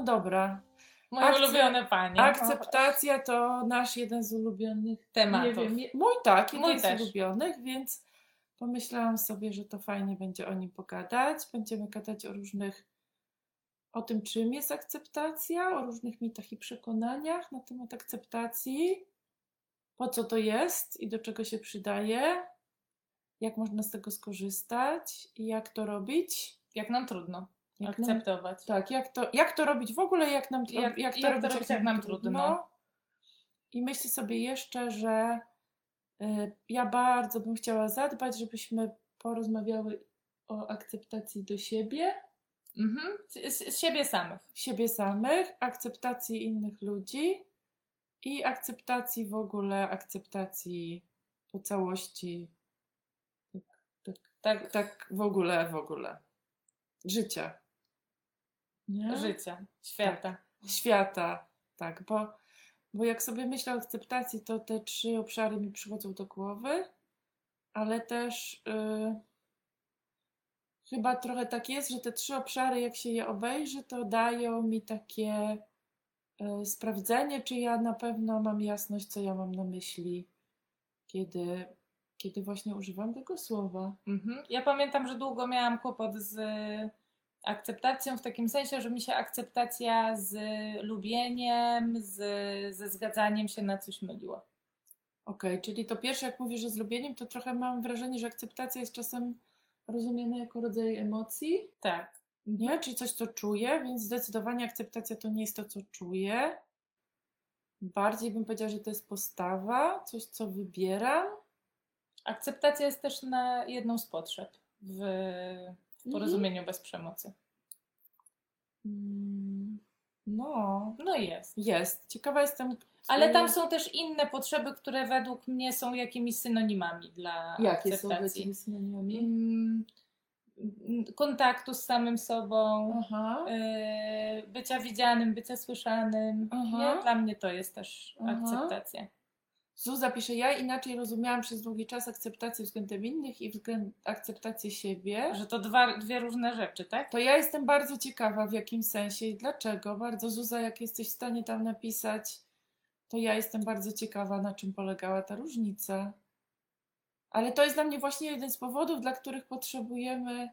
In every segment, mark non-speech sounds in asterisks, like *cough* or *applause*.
No dobra. Moje Akce- ulubione panie. Akceptacja to nasz jeden z ulubionych Tematów. Wiem, mój tak, jeden Mój z ulubionych, więc pomyślałam sobie, że to fajnie będzie o nim pogadać. Będziemy gadać o różnych, o tym, czym jest akceptacja, o różnych mitach i przekonaniach na temat akceptacji, po co to jest i do czego się przydaje, jak można z tego skorzystać i jak to robić. Jak nam trudno Jak nam, akceptować. tak, jak to, jak to robić w ogóle, jak nam Jak- jak, to jak to robić, robić, jak nam trudno. I myślę sobie jeszcze, że y, ja bardzo bym chciała zadbać, żebyśmy porozmawiały o akceptacji do siebie, Mhm. Z, z siebie samych. siebie samych, akceptacji innych ludzi i akceptacji w ogóle, akceptacji po całości, tak, tak, Tak, tak w ogóle, w ogóle. Życia. Nie? życia, świata. świata, tak, bo, bo jak sobie myślę o akceptacji, to te trzy obszary mi przychodzą do głowy, ale też y, chyba trochę tak jest, że te trzy obszary, jak się je obejrzy, to dają mi takie y, sprawdzenie, czy ja na pewno mam jasność, co ja mam na myśli, kiedy, kiedy właśnie używam tego słowa. Mhm. Ja pamiętam, że długo miałam kłopot z akceptacją w takim sensie, że mi się akceptacja z lubieniem, z, ze zgadzaniem się na coś myliła. Okej, czyli to pierwsze, jak mówisz, że z lubieniem, to trochę mam wrażenie, że akceptacja jest czasem rozumiana jako rodzaj emocji, Tak. nie? Czyli coś, co czuję, więc zdecydowanie akceptacja to nie jest to, co czuję. Bardziej bym powiedziała, że to jest postawa, coś, co wybieram. Akceptacja jest też na jedną z potrzeb w, w porozumieniu bez przemocy. Mm, No, No jest. jest. Ciekawa jestem. Ale tam y, są też inne potrzeby, które według mnie są jakimiś synonimami dla Jakie są akceptacji. takimi synonimami? Mm, kontaktu z samym sobą, Aha. yy, bycia widzianym, bycia słyszanym. Aha. Dla mnie to jest też Aha. akceptacja. Zuza pisze, ja inaczej rozumiałam przez długi czas akceptację względem innych i względ akceptację siebie. Że to dwa, dwie różne rzeczy, tak? To ja jestem bardzo ciekawa w jakim sensie i dlaczego. Bardzo Zuza, jak jesteś w stanie tam napisać, to ja jestem bardzo ciekawa, na czym polegała ta różnica. Ale to jest dla mnie właśnie jeden z powodów, dla których potrzebujemy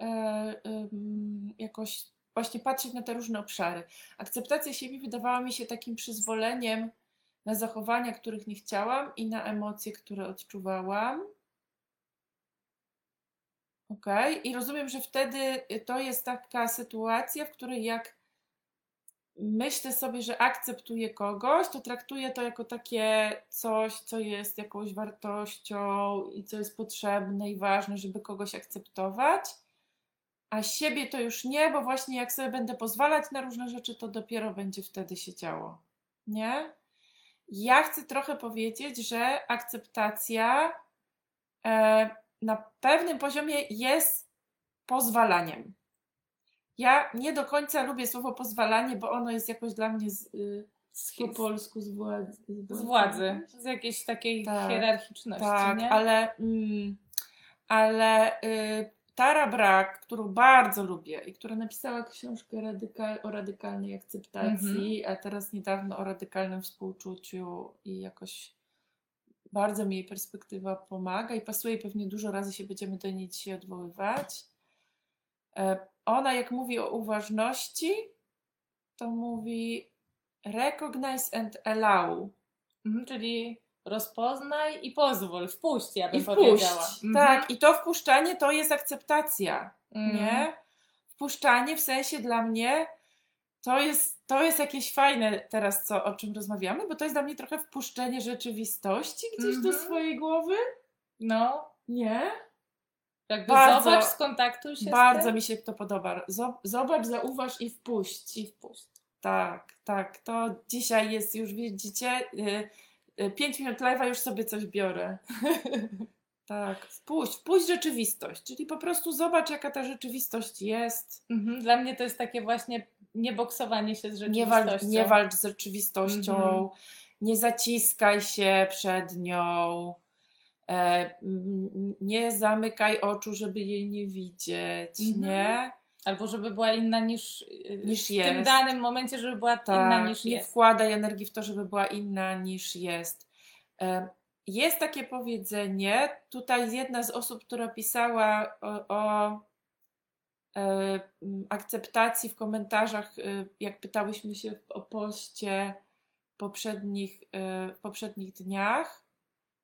e, em, jakoś właśnie patrzeć na te różne obszary. Akceptacja siebie wydawała mi się takim przyzwoleniem na zachowania, których nie chciałam i na emocje, które odczuwałam. Okej, i rozumiem, że wtedy to jest taka sytuacja, w której jak myślę sobie, że akceptuję kogoś, to traktuję to jako takie coś, co jest jakąś wartością i co jest potrzebne i ważne, żeby kogoś akceptować. A siebie to już nie, bo właśnie jak sobie będę pozwalać na różne rzeczy, to dopiero będzie wtedy się działo. Nie? Ja chcę trochę powiedzieć, że akceptacja e, na pewnym poziomie jest pozwalaniem. Ja nie do końca lubię słowo pozwalanie, bo ono jest jakoś dla mnie z, y, Z, po polsku z władzy. z władzy, z jakiejś takiej Tak. hierarchiczności, Tak, nie? ale, mm, ale y, Tara Brak, którą bardzo lubię i która napisała książkę radyka- o radykalnej akceptacji, a teraz niedawno o radykalnym współczuciu i jakoś bardzo mi jej perspektywa pomaga i pasuje i pewnie dużo razy się będziemy do niej dzisiaj odwoływać. E, Ona jak mówi o uważności, to mówi recognize and allow. Mhm, czyli rozpoznaj i pozwól, wpuść, ja bym I wpuść. powiedziała. Mhm. Tak, i to wpuszczanie to jest akceptacja, Mhm. nie? Wpuszczanie w sensie dla mnie to jest, to jest jakieś fajne teraz, co, o czym rozmawiamy, bo to jest dla mnie trochę wpuszczenie rzeczywistości gdzieś do Mhm. swojej głowy, No, nie? jakby Bardzo- zobacz, skontaktuj się Bardzo z tym mi się to podoba. Zob- Zobacz, zauważ i wpuść. i wpuść. Tak, tak, to dzisiaj jest już, widzicie, y, y, 5 minut live'a już sobie coś biorę. *laughs* tak, wpuść, wpuść rzeczywistość, czyli po prostu zobacz, jaka ta rzeczywistość jest. Mhm. Dla mnie to jest takie właśnie nieboksowanie się z Nie, wal, rzeczywistością. nie walcz z rzeczywistością, Mhm. nie zaciskaj się przed nią, e, nie zamykaj oczu, żeby jej nie widzieć, Mhm. nie? Albo żeby była inna niż, y, Niż w tym jest. danym momencie, żeby była inna Tak, niż nie jest. wkładaj energii w to, żeby była inna niż jest. Jest takie powiedzenie, tutaj jedna z osób, która pisała o, o e, akceptacji w komentarzach, e, jak pytałyśmy się o poście poprzednich, e, w poprzednich dniach,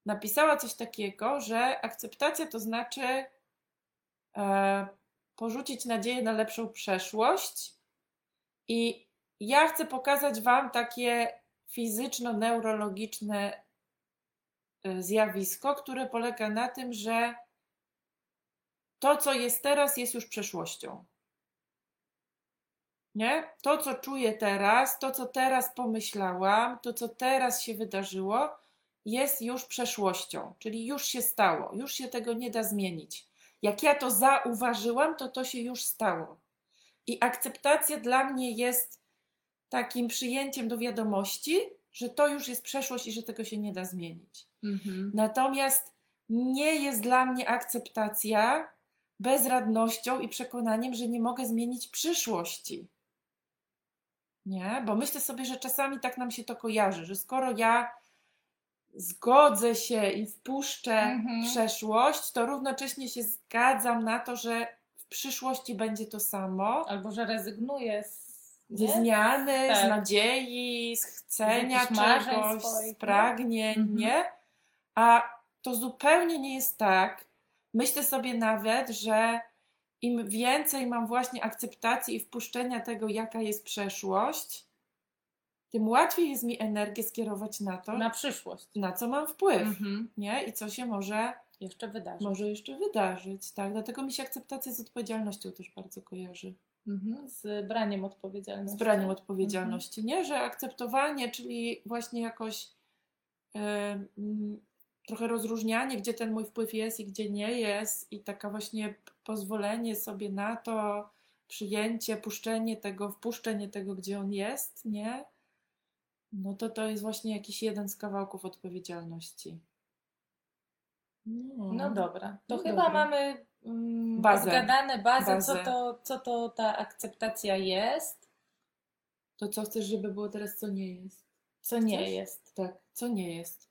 napisała coś takiego, że akceptacja to znaczy porzucić nadzieję na lepszą przeszłość i ja chcę pokazać Wam takie fizyczno-neurologiczne y, zjawisko, które polega na tym, że to, co jest teraz, jest już przeszłością. Nie? To, co czuję teraz, to, co teraz pomyślałam, to, co teraz się wydarzyło, jest już przeszłością, czyli już się stało, już się tego nie da zmienić. Jak ja to zauważyłam, to to się już stało. I akceptacja dla mnie jest takim przyjęciem do wiadomości, że to już jest przeszłość i że tego się nie da zmienić. Mhm. Natomiast nie jest dla mnie akceptacja bezradnością i przekonaniem, że nie mogę zmienić przyszłości. Nie, bo myślę sobie, że czasami tak nam się to kojarzy, że skoro ja zgodzę się i wpuszczę Mhm. przeszłość, to równocześnie się zgadzam na to, że w przyszłości będzie to samo. Albo że rezygnuję z, Ze zmiany, z Tak. nadziei, z chcenia marzeń czegoś, swoich, z nie? pragnień, Mhm. nie? A to zupełnie nie jest tak. Myślę sobie nawet, że im więcej mam właśnie akceptacji i wpuszczenia tego, jaka jest przeszłość, tym łatwiej jest mi energię skierować na to, Na na, przyszłość. co mam wpływ, Mhm. nie? I co się może, Jeszcze wydarzy. może jeszcze wydarzyć, tak? Dlatego mi się akceptacja z odpowiedzialnością też bardzo kojarzy. Mhm. Z braniem odpowiedzialności. z braniem odpowiedzialności, nie? Że akceptowanie, czyli właśnie jakoś mm, trochę rozróżnianie, gdzie ten mój wpływ jest i gdzie nie jest, i taka właśnie pozwolenie sobie na to, przyjęcie, puszczenie tego, wpuszczenie tego, gdzie on jest, nie? No to to jest właśnie jakiś jeden z kawałków odpowiedzialności. No, No dobra, to No chyba dobra. mamy mm, Bazę. zgadane bazę, Bazę. Co, to, co to ta akceptacja jest, To co chcesz, żeby było teraz, co nie jest? co nie jest. Tak, co nie jest.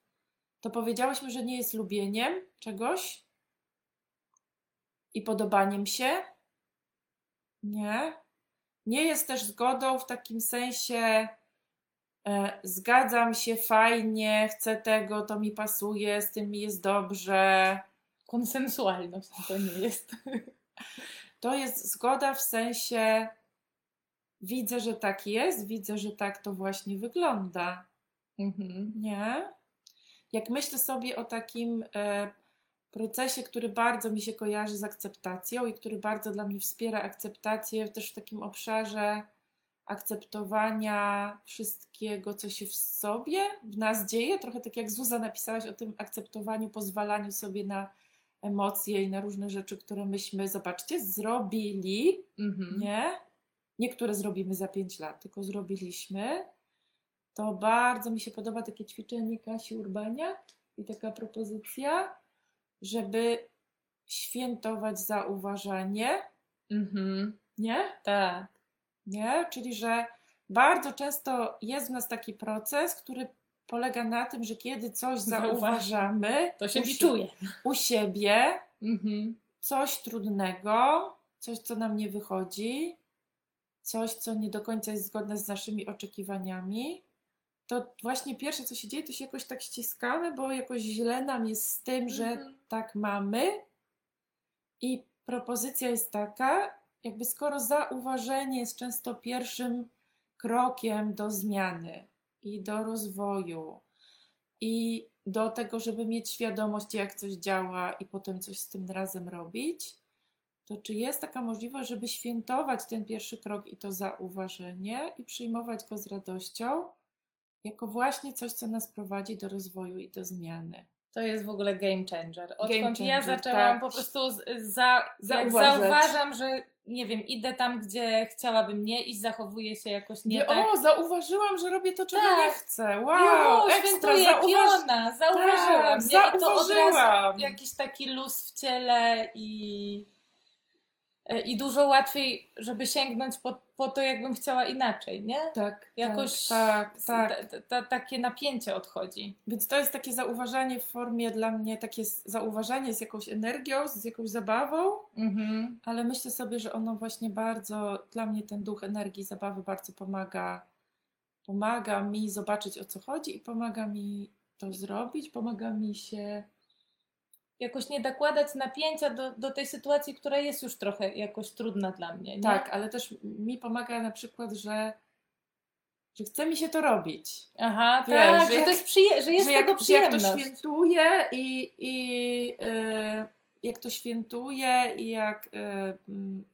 To powiedziałyśmy, że nie jest lubieniem czegoś i podobaniem się. Nie. Nie jest też zgodą w takim sensie zgadzam się, fajnie, chcę tego, to mi pasuje, z tym mi jest dobrze. Konsensualność *laughs* to nie jest. To jest zgoda w sensie widzę, że tak jest, widzę, że tak to właśnie wygląda. Mhm. Nie? Jak myślę sobie o takim e, procesie, który bardzo mi się kojarzy z akceptacją i który bardzo dla mnie wspiera akceptację, też w takim obszarze akceptowania wszystkiego, co się w sobie, w nas dzieje, trochę tak jak Zuza napisałaś o tym akceptowaniu, pozwalaniu sobie na emocje i na różne rzeczy, które myśmy, zobaczcie, zrobili, Mhm. nie? Niektóre zrobimy za 5 lat, tylko zrobiliśmy. To bardzo mi się podoba takie ćwiczenie Kasi Urbania i taka propozycja, żeby świętować zauważanie, Mhm. nie? Tak. Nie? Czyli, że bardzo często jest w nas taki proces, który polega na tym, że kiedy coś Zauważ- zauważamy To się czuje. u siebie, Mhm. coś trudnego, coś, co nam nie wychodzi, coś, co nie do końca jest zgodne z naszymi oczekiwaniami, to właśnie pierwsze, co się dzieje, to się jakoś tak ściskamy, bo jakoś źle nam jest z tym, że Mhm. tak mamy. I propozycja jest taka, jakby skoro zauważenie jest często pierwszym krokiem do zmiany i do rozwoju i do tego, żeby mieć świadomość, jak coś działa i potem coś z tym razem robić, to czy jest taka możliwość, żeby świętować ten pierwszy krok i to zauważenie i przyjmować go z radością, jako właśnie coś, co nas prowadzi do rozwoju i do zmiany? To jest w ogóle game changer. Odkąd Game ja changer, zaczęłam tak. po prostu z, za, Zauważać. zauważam, że nie wiem, idę tam, gdzie chciałabym nie iść, zachowuję się jakoś nie Nie, tak. O, zauważyłam, że robię to, czego Tak. nie chcę. Wow, Jo, ekstra, zauważ... Zauważyłam. Tak, nie? I to od razu jakiś taki luz w ciele i I dużo łatwiej, żeby sięgnąć po, po to, jakbym chciała inaczej, nie? Tak, Jakoś tak, tak. ta- ta- ta- takie napięcie odchodzi. Więc to jest takie zauważanie w formie dla mnie, takie zauważanie z jakąś energią, z jakąś zabawą, Mhm. ale myślę sobie, że ono właśnie bardzo, dla mnie ten duch energii, zabawy bardzo pomaga. Pomaga mi zobaczyć o co chodzi i pomaga mi to zrobić, pomaga mi się. Jakoś nie dokładać napięcia do, do tej sytuacji, która jest już trochę jakoś trudna dla mnie, nie? Tak, ale też mi pomaga na przykład, że, że chce mi się to robić. Aha, Wiesz, tak, że że, jak- to jest, przyje- że jest że jak, tego że jak to przyjemność. świętuje i, i yy, jak to świętuje i jak,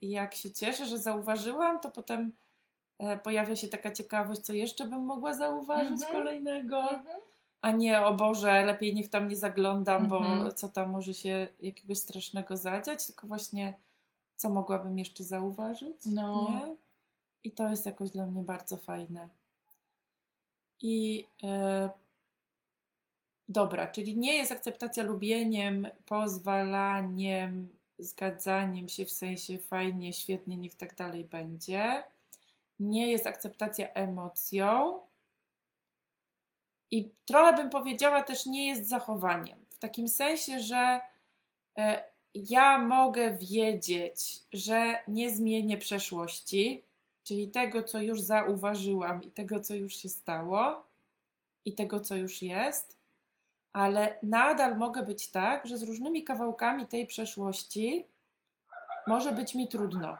yy, jak się cieszę, że zauważyłam, to potem yy, pojawia się taka ciekawość, co jeszcze bym mogła zauważyć Mhm. kolejnego, Mhm. A nie o Boże, lepiej niech tam nie zaglądam, bo Mhm. co tam może się jakiegoś strasznego zadziać, tylko właśnie co mogłabym jeszcze zauważyć. No. Nie? I to jest jakoś dla mnie bardzo fajne. I e, dobra, czyli nie jest akceptacja lubieniem, pozwalaniem, zgadzaniem się w sensie fajnie, świetnie, niech tak dalej będzie. Nie jest akceptacja emocją. I trochę bym powiedziała też nie jest zachowaniem. W takim sensie, że e, ja mogę wiedzieć, że nie zmienię przeszłości, czyli tego, co już zauważyłam i tego, co już się stało i tego, co już jest, ale nadal mogę być tak, że z różnymi kawałkami tej przeszłości może być mi trudno.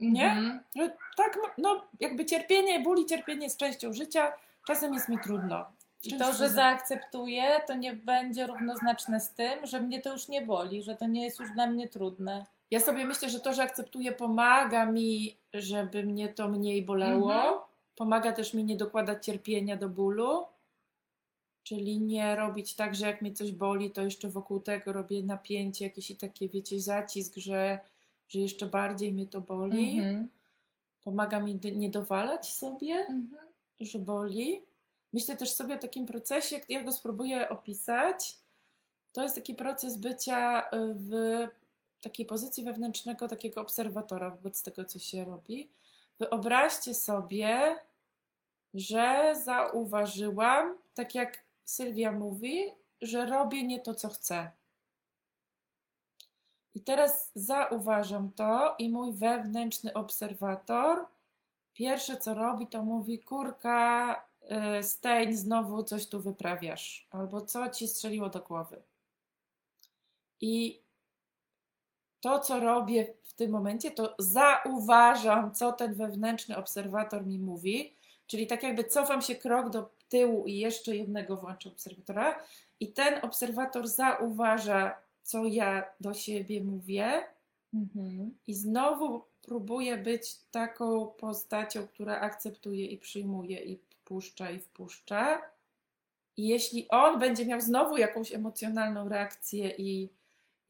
Nie? Mhm. Że tak, no jakby cierpienie, ból i cierpienie jest częścią życia, czasem jest mi trudno. I to, że zaakceptuję, to nie będzie równoznaczne z tym, że mnie to już nie boli, że to nie jest już dla mnie trudne. Ja sobie myślę, że to, że akceptuję, pomaga mi, żeby mnie to mniej bolało. Mhm. Pomaga też mi nie dokładać cierpienia do bólu. Czyli nie robić tak, że jak mnie coś boli, to jeszcze wokół tego robię napięcie, jakieś i takie, wiecie, zacisk, że, że jeszcze bardziej mnie to boli. Mhm. Pomaga mi nie dowalać sobie, Mhm. Że boli. Myślę też sobie o takim procesie, ja go spróbuję opisać. To jest taki proces bycia y, w takiej pozycji wewnętrznego takiego obserwatora wobec tego, co się robi. Wyobraźcie sobie, że zauważyłam, tak jak Sylwia mówi, że robię nie to, co chcę. I teraz zauważam to i mój wewnętrzny obserwator pierwsze co robi, to mówi: Kurka, y, Stein, znowu coś tu wyprawiasz, albo co ci strzeliło do głowy. I to, co robię w tym momencie, to zauważam, co ten wewnętrzny obserwator mi mówi, czyli tak jakby cofam się krok do tyłu i jeszcze jednego włączę obserwatora, i ten obserwator zauważa, co ja do siebie mówię, Mhm. i znowu próbuję być taką postacią, która akceptuje i przyjmuje i wpuszcza i wpuszcza. I jeśli on będzie miał znowu jakąś emocjonalną reakcję i,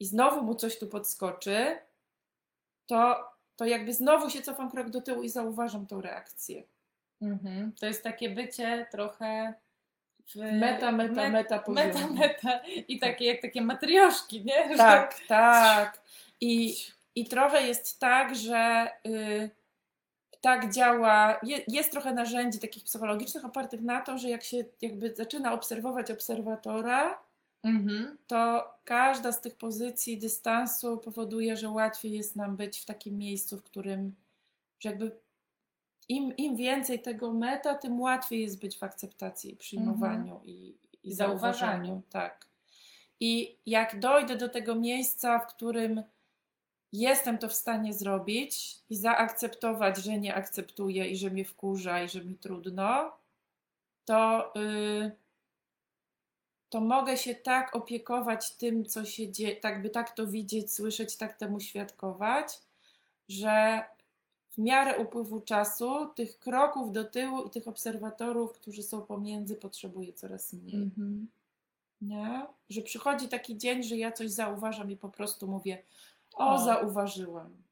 i znowu mu coś tu podskoczy, to, to jakby znowu się cofam krok do tyłu i zauważam tą reakcję. Mhm. To jest takie bycie trochę w Meta, meta, met- meta poziomie. meta, meta i takie jak takie matrioszki, nie? Że Tak, tak. I, I trochę jest tak, że y, tak działa. Je, jest trochę narzędzi takich psychologicznych opartych na to, że jak się jakby zaczyna obserwować obserwatora, Mhm. to każda z tych pozycji dystansu powoduje, że łatwiej jest nam być w takim miejscu, w którym, że jakby im, im więcej tego meta, tym łatwiej jest być w akceptacji, i przyjmowaniu i, i I zauważaniu. zauważaniu. Tak. I jak dojdę do tego miejsca, w którym jestem to w stanie zrobić i zaakceptować, że nie akceptuję i że mnie wkurza i że mi trudno, to, yy, to mogę się tak opiekować tym, co się dzieje, tak by tak to widzieć, słyszeć, tak temu świadkować, że w miarę upływu czasu tych kroków do tyłu i tych obserwatorów, którzy są pomiędzy, potrzebuję coraz mniej. Mhm. Nie? Że przychodzi taki dzień, że ja coś zauważam i po prostu mówię, o, O. zauważyłam.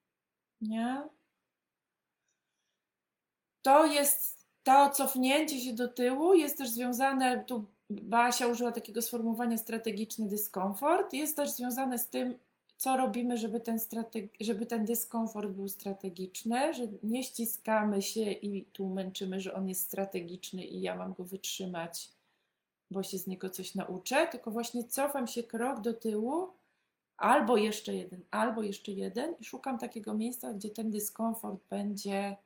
Nie? To jest, to cofnięcie się do tyłu jest też związane, tu Basia użyła takiego sformułowania strategiczny dyskomfort, jest też związane z tym, co robimy, żeby ten, żeby ten dyskomfort był strategiczny, że nie ściskamy się i tu męczymy, że on jest strategiczny i ja mam go wytrzymać, bo się z niego coś nauczę, tylko właśnie cofam się krok do tyłu, albo jeszcze jeden, albo jeszcze jeden i szukam takiego miejsca, gdzie ten dyskomfort będzie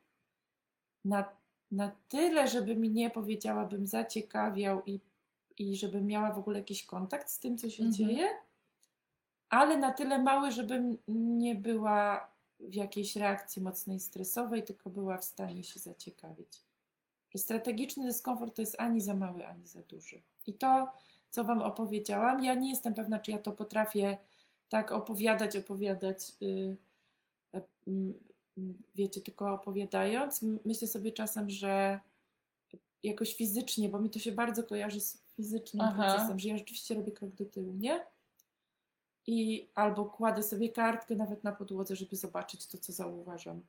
na, na tyle, żeby mi nie powiedziałabym zaciekawiał i, i żebym miała w ogóle jakiś kontakt z tym, co się Mhm. dzieje, ale na tyle mały, żebym nie była w jakiejś reakcji mocnej stresowej, tylko była w stanie się zaciekawić. Strategiczny dyskomfort to jest ani za mały, ani za duży. I to, co Wam opowiedziałam, ja nie jestem pewna, czy ja to potrafię tak opowiadać, opowiadać, yy, yy, yy, wiecie, tylko opowiadając. Myślę sobie czasem, że jakoś fizycznie, bo mi to się bardzo kojarzy z fizycznym Aha. procesem, że ja rzeczywiście robię krok do tyłu, nie? I albo kładę sobie kartkę nawet na podłodze, żeby zobaczyć to, co zauważam.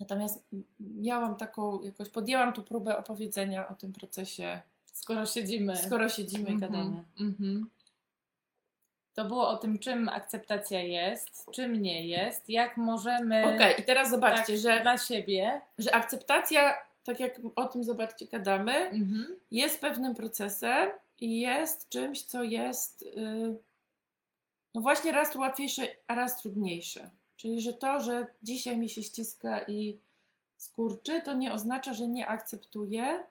Natomiast miałam taką, jakoś podjęłam tu próbę opowiedzenia o tym procesie, Skoro siedzimy. skoro siedzimy i Mhm, gadamy. mhm. To było o tym, czym akceptacja jest, czym nie jest, jak możemy Okej, i teraz zobaczcie, tak, że, dla siebie. że akceptacja, tak jak o tym zobaczcie, gadamy, Mhm. jest pewnym procesem i jest czymś, co jest yy, no właśnie raz łatwiejsze, a raz trudniejsze. Czyli, że to, że dzisiaj mi się ściska i skurczy, to nie oznacza, że nie akceptuję.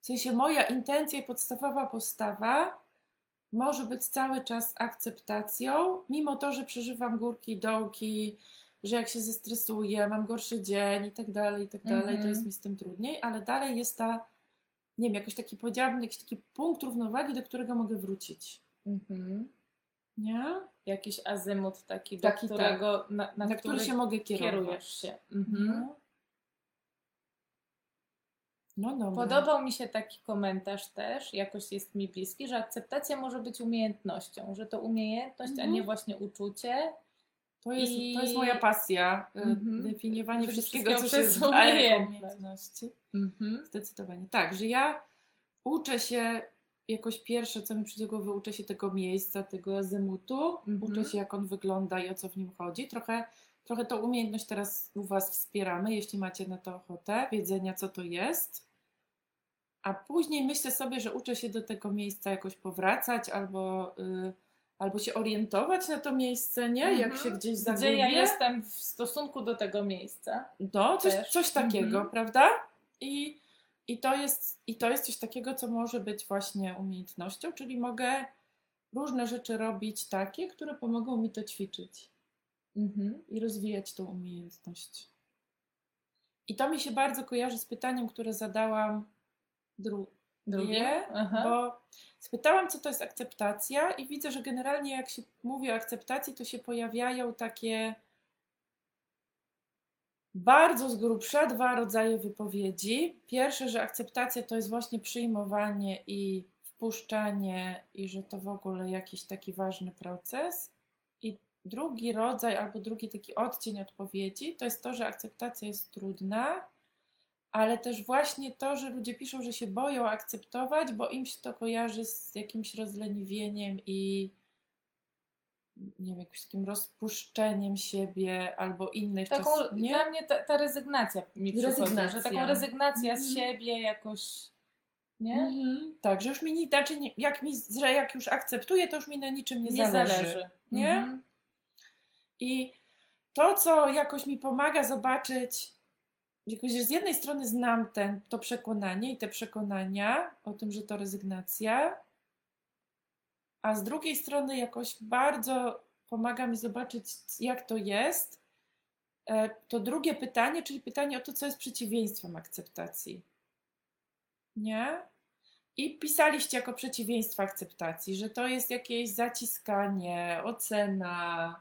W sensie moja intencja i podstawowa postawa może być cały czas akceptacją, mimo to, że przeżywam górki, dołki, że jak się zestresuję, mam gorszy dzień i tak dalej, i tak dalej, to Mhm. jest mi z tym trudniej, ale dalej jest ta, nie wiem, jakoś taki, powiedziałabym, jakiś taki punkt równowagi, do którego mogę wrócić. Mhm. Nie? Jakiś azymut taki, do Taki, tak. którego, na, na, Na, który się mogę kierować. kierujesz się. Mhm. No. No dobra. Podobał mi się taki komentarz też, jakoś jest mi bliski, że akceptacja może być umiejętnością, że to umiejętność, a Mhm. nie właśnie uczucie. To jest, I- to jest moja pasja, y, Mhm. definiowanie wszystkiego, wszystko co się przez umiejętności. Mhm. Zdecydowanie. Tak, że ja uczę się, jakoś pierwsze, co mi przyjdzie do głowy, uczę się tego miejsca, tego azymutu, Mhm. uczę się, jak on wygląda i o co w nim chodzi. Trochę, trochę tą umiejętność teraz u Was wspieramy, jeśli macie na to ochotę, wiedzenia, co to jest. A później myślę sobie, że uczę się do tego miejsca jakoś powracać albo, y, albo się orientować na to miejsce, nie? Jak Mhm. się gdzieś zagubię. Gdzie ja jestem w stosunku do tego miejsca. No, coś, też. coś takiego, Mhm. prawda? I, i, to jest, I to jest coś takiego, co może być właśnie umiejętnością, czyli mogę różne rzeczy robić takie, które pomogą mi to ćwiczyć Mhm. i rozwijać tą umiejętność. I to mi się bardzo kojarzy z pytaniem, które zadałam dru- Drugie? Aha. bo spytałam, co to jest akceptacja, i widzę, że generalnie jak się mówi o akceptacji, to się pojawiają takie bardzo z grubsza dwa rodzaje wypowiedzi. Pierwsze, że akceptacja to jest właśnie przyjmowanie i wpuszczanie, i że to w ogóle jakiś taki ważny proces. I drugi rodzaj, albo drugi taki odcień odpowiedzi, to jest to, że akceptacja jest trudna, ale też właśnie to, że ludzie piszą, że się boją akceptować, bo im się to kojarzy z jakimś rozleniwieniem i nie wiem, jakimś takim rozpuszczeniem siebie albo innych Taką, czasów. Nie? Dla mnie ta, ta rezygnacja mi przychodzi, że Rezygnacja. taką rezygnację z Mhm. siebie jakoś, nie? Mhm. Tak, że już mi nie, jak, mi, że jak już akceptuję, to już mi na niczym nie, Nie zależy. zależy. Nie? Mhm. I to, co jakoś mi pomaga zobaczyć, jakoś, z jednej strony znam ten, to przekonanie i te przekonania o tym, że to rezygnacja, a z drugiej strony jakoś bardzo pomaga mi zobaczyć, jak to jest. e, To drugie pytanie, czyli pytanie o to, co jest przeciwieństwem akceptacji. Nie? I pisaliście jako przeciwieństwo akceptacji, że to jest jakieś zaciskanie, ocena,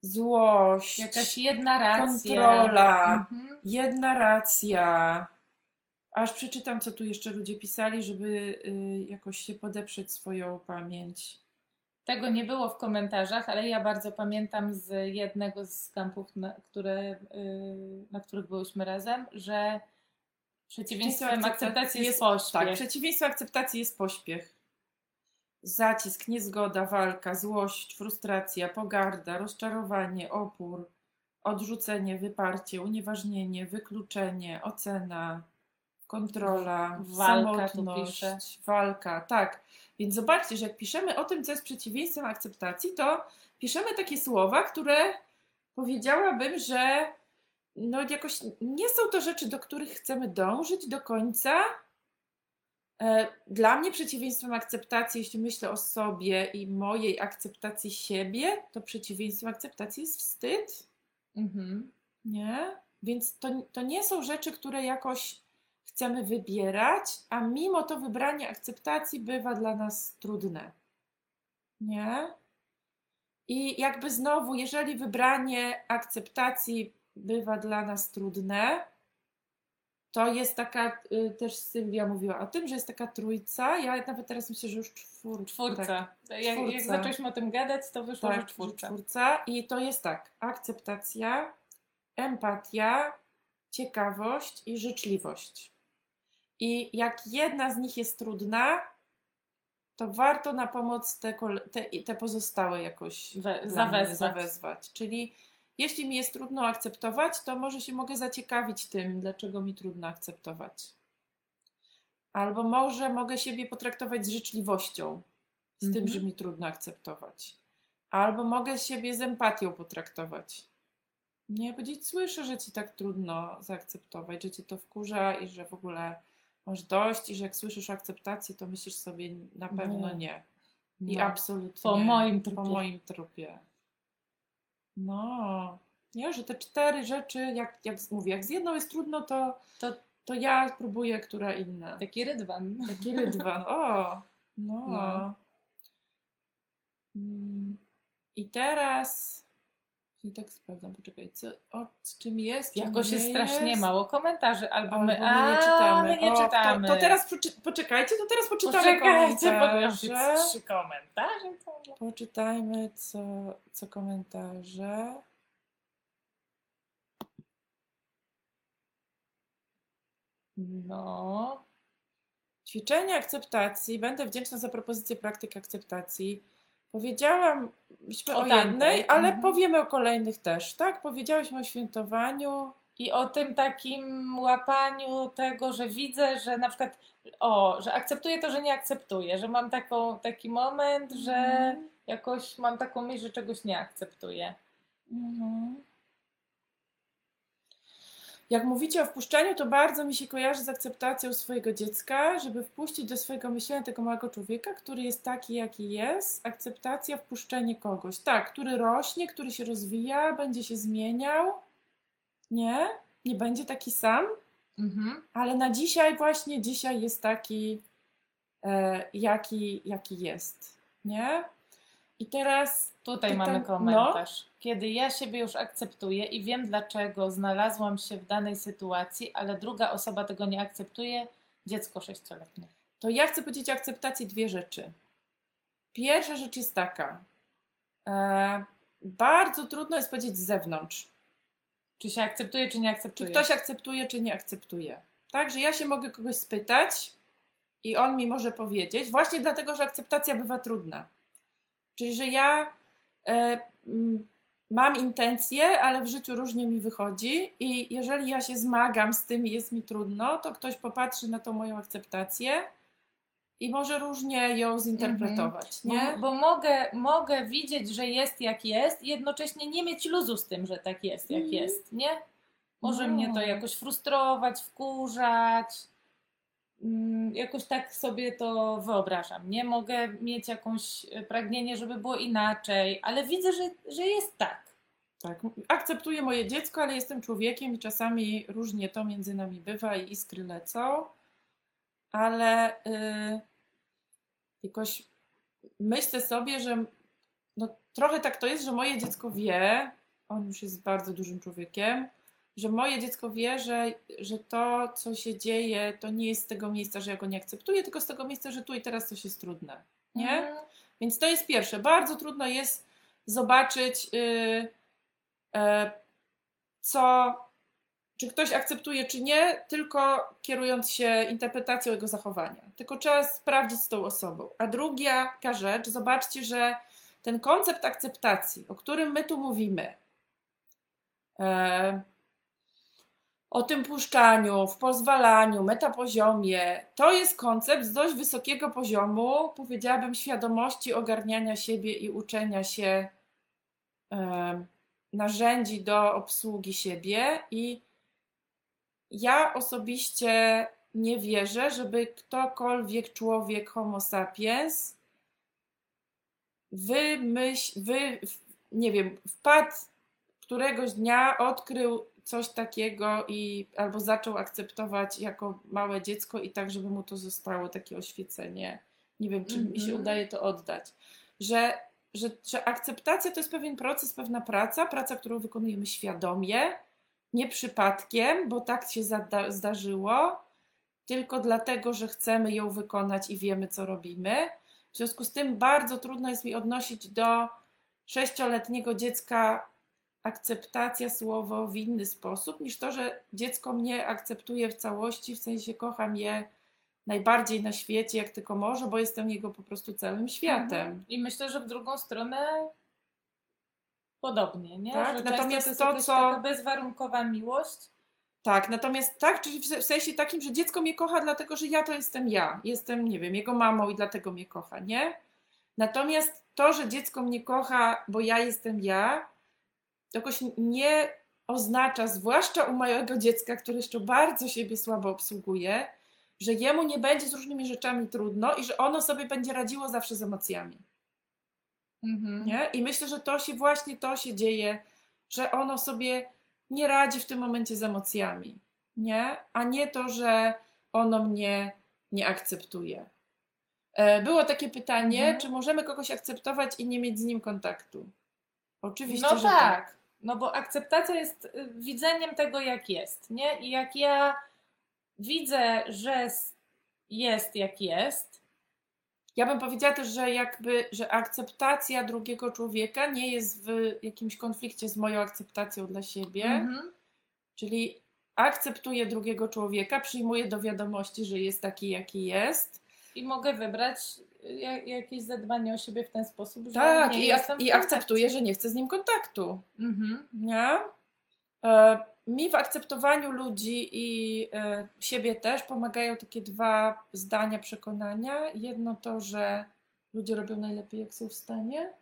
złość, Jakaś jedna racja. kontrola, Mhm. jedna racja. Aż przeczytam, co tu jeszcze ludzie pisali, żeby y, jakoś się podeprzeć swoją pamięć. Tego nie było w komentarzach, ale ja bardzo pamiętam z jednego z kampów, na, które, y, na których byłyśmy razem, że przeciwieństwem akceptacji jest pośpiech. Tak, przeciwieństwem akceptacji jest pośpiech. Zacisk, niezgoda, walka, złość, frustracja, pogarda, rozczarowanie, opór, odrzucenie, wyparcie, unieważnienie, wykluczenie, ocena, kontrola, Walka samotność, walka, tak. Więc zobaczcie, że jak piszemy o tym, co jest przeciwieństwem akceptacji, to piszemy takie słowa, które powiedziałabym, że no jakoś nie są to rzeczy, do których chcemy dążyć do końca. E, Dla mnie przeciwieństwem akceptacji, jeśli myślę o sobie i mojej akceptacji siebie, to przeciwieństwem akceptacji jest wstyd. Mhm. Nie? Więc to, to nie są rzeczy, które jakoś chcemy wybierać, a mimo to wybranie akceptacji bywa dla nas trudne. Nie? I jakby znowu, jeżeli wybranie akceptacji bywa dla nas trudne, to jest taka, y, też Sylwia mówiła o tym, że jest taka trójca. Ja nawet teraz myślę, że już czwórka. Czwórca. Tak, Jak, jak czwórca. zaczęliśmy o tym gadać, to wyszło, tak, że czwórka. czwórca. I to jest tak: akceptacja, empatia, ciekawość i życzliwość. I jak jedna z nich jest trudna, to warto na pomoc te, te, te pozostałe jakoś We, zawezwać. zawezwać. Czyli jeśli mi jest trudno akceptować, to może się mogę zaciekawić tym, dlaczego mi trudno akceptować. Albo może mogę siebie potraktować z życzliwością, z tym, Mhm. że mi trudno akceptować. Albo mogę siebie z empatią potraktować. Nie powiedzieć, słyszę, że ci tak trudno zaakceptować, że cię to wkurza i że w ogóle masz dość i że jak słyszysz akceptację, to myślisz sobie na pewno Nie. nie. I No. absolutnie. Po moim Po trupie. moim trupie. No. Nie, że te cztery rzeczy, jak, jak mówię, jak z jedną jest trudno, to, To- to ja próbuję, która inna. Taki rydwan. Taki rydwan. O, no. No. Mm, I teraz. I tak sprawdzam, poczekaj, co, o, czym jest? Jakoś jest strasznie jest? mało komentarzy, albo, Albo my, my nie czytamy. My nie o, czytamy. To, to teraz poczekajcie, to teraz poczytamy Poczekajcie, komentarze. trzy komentarze. Poczytajmy, co, co komentarze. No. Ćwiczenie akceptacji. Będę wdzięczna za propozycję praktyk akceptacji. Powiedziałam O o, tamtej, jednej, ale mhm. powiemy o kolejnych też, tak? Powiedziałyśmy o świętowaniu. I o tym takim łapaniu tego, że widzę, że na przykład, o, że akceptuję to, że nie akceptuję, że mam taką, taki moment, że Mhm. jakoś mam taką myśl, że czegoś nie akceptuję. Mhm. Jak mówicie o wpuszczaniu, to bardzo mi się kojarzy z akceptacją swojego dziecka, żeby wpuścić do swojego myślenia tego małego człowieka, który jest taki, jaki jest. Akceptacja, wpuszczenie kogoś. Tak, który rośnie, który się rozwija, będzie się zmieniał. Nie? Nie będzie taki sam, Mhm. ale na dzisiaj, właśnie dzisiaj jest taki, e, jaki, jaki jest. Nie? I teraz Tutaj mamy komentarz. Kiedy ja siebie już akceptuję i wiem, dlaczego znalazłam się w danej sytuacji, ale druga osoba tego nie akceptuje, dziecko sześcioletnie. to ja chcę powiedzieć o akceptacji dwie rzeczy. Pierwsza rzecz jest taka. E, bardzo trudno jest powiedzieć z zewnątrz, Czy się akceptuje, czy nie czy akceptuje? ktoś akceptuje, czy nie akceptuje. Tak, że ja się mogę kogoś spytać i on mi może powiedzieć, właśnie dlatego, że akceptacja bywa trudna. Czyli, że ja e, mam intencje, ale w życiu różnie mi wychodzi i jeżeli ja się zmagam z tym i jest mi trudno, to ktoś popatrzy na tą moją akceptację i może różnie ją zinterpretować, Bo, nie? bo mogę, mogę widzieć, że jest jak jest i jednocześnie nie mieć luzu z tym, że tak jest jak Mhm. jest, nie? Może No. mnie to jakoś frustrować, wkurzać. Mm, Jakoś tak sobie to wyobrażam. Nie mogę mieć jakąś e, pragnienie, żeby było inaczej, ale widzę, że, że jest tak. Tak, akceptuję moje dziecko, ale jestem człowiekiem i czasami różnie to między nami bywa i iskry lecą, ale y, jakoś myślę sobie, że no, trochę tak to jest, że moje dziecko wie, on już jest bardzo dużym człowiekiem, że moje dziecko wie, że, że to, co się dzieje, to nie jest z tego miejsca, że ja go nie akceptuję, tylko z tego miejsca, że tu i teraz coś jest trudne. Nie? Mhm. Więc to jest pierwsze. Bardzo trudno jest zobaczyć, yy, e, co, czy ktoś akceptuje, czy nie, tylko kierując się interpretacją jego zachowania. Tylko trzeba sprawdzić z tą osobą. A druga rzecz, zobaczcie, że ten koncept akceptacji, o którym my tu mówimy, e, o tym puszczaniu, w pozwalaniu, metapoziomie, to jest koncept z dość wysokiego poziomu, powiedziałabym, świadomości ogarniania siebie i uczenia się e, narzędzi do obsługi siebie. I ja osobiście nie wierzę, żeby ktokolwiek, człowiek, homo sapiens, wymyśl, wy, nie wiem, wpadł któregoś dnia, odkrył coś takiego i albo zaczął akceptować jako małe dziecko i tak, żeby mu to zostało takie oświecenie. Nie wiem, czy mm -hmm. mi się mhm. udaje to oddać. Że, że, że akceptacja to jest pewien proces, pewna praca, praca, którą wykonujemy świadomie, nie przypadkiem, bo tak się zdarzyło, tylko dlatego, że chcemy ją wykonać i wiemy, co robimy. W związku z tym bardzo trudno jest mi odnosić do sześcioletniego dziecka akceptacja słowo w inny sposób, niż to, że dziecko mnie akceptuje w całości, w sensie kocham je najbardziej na świecie, jak tylko może, bo jestem jego po prostu całym światem. Mhm. I myślę, że w drugą stronę podobnie, nie? Tak, że natomiast to, to co... bezwarunkowa miłość. Tak, natomiast tak, czyli w sensie takim, że dziecko mnie kocha, dlatego że ja to jestem ja. Jestem, nie wiem, jego mamą i dlatego mnie kocha, nie? Natomiast to, że dziecko mnie kocha, bo ja jestem ja, jakoś nie oznacza, zwłaszcza u mojego dziecka, które jeszcze bardzo siebie słabo obsługuje, że jemu nie będzie z różnymi rzeczami trudno i że ono sobie będzie radziło zawsze z emocjami. Mhm. Nie? I myślę, że to się właśnie to się dzieje, że ono sobie nie radzi w tym momencie z emocjami, nie? A nie to, że ono mnie nie akceptuje. E, było takie pytanie, mhm. czy możemy kogoś akceptować i nie mieć z nim kontaktu? Oczywiście, no że tak. tak. No bo akceptacja jest y, widzeniem tego, jak jest, nie? I jak ja widzę, że jest jak jest. Ja bym powiedziała też, że jakby, że akceptacja drugiego człowieka nie jest w jakimś konflikcie z moją akceptacją dla siebie. Mhm. Czyli akceptuję drugiego człowieka, przyjmuję do wiadomości, że jest taki, jaki jest. I mogę wybrać jakieś zadbanie o siebie w ten sposób, że tak, i, ak i akceptuję, że nie chcę z nim kontaktu. Mhm. Nie? E, mi w akceptowaniu ludzi i e, siebie też pomagają takie dwa zdania przekonania. Jedno to, że ludzie robią najlepiej, jak są w stanie.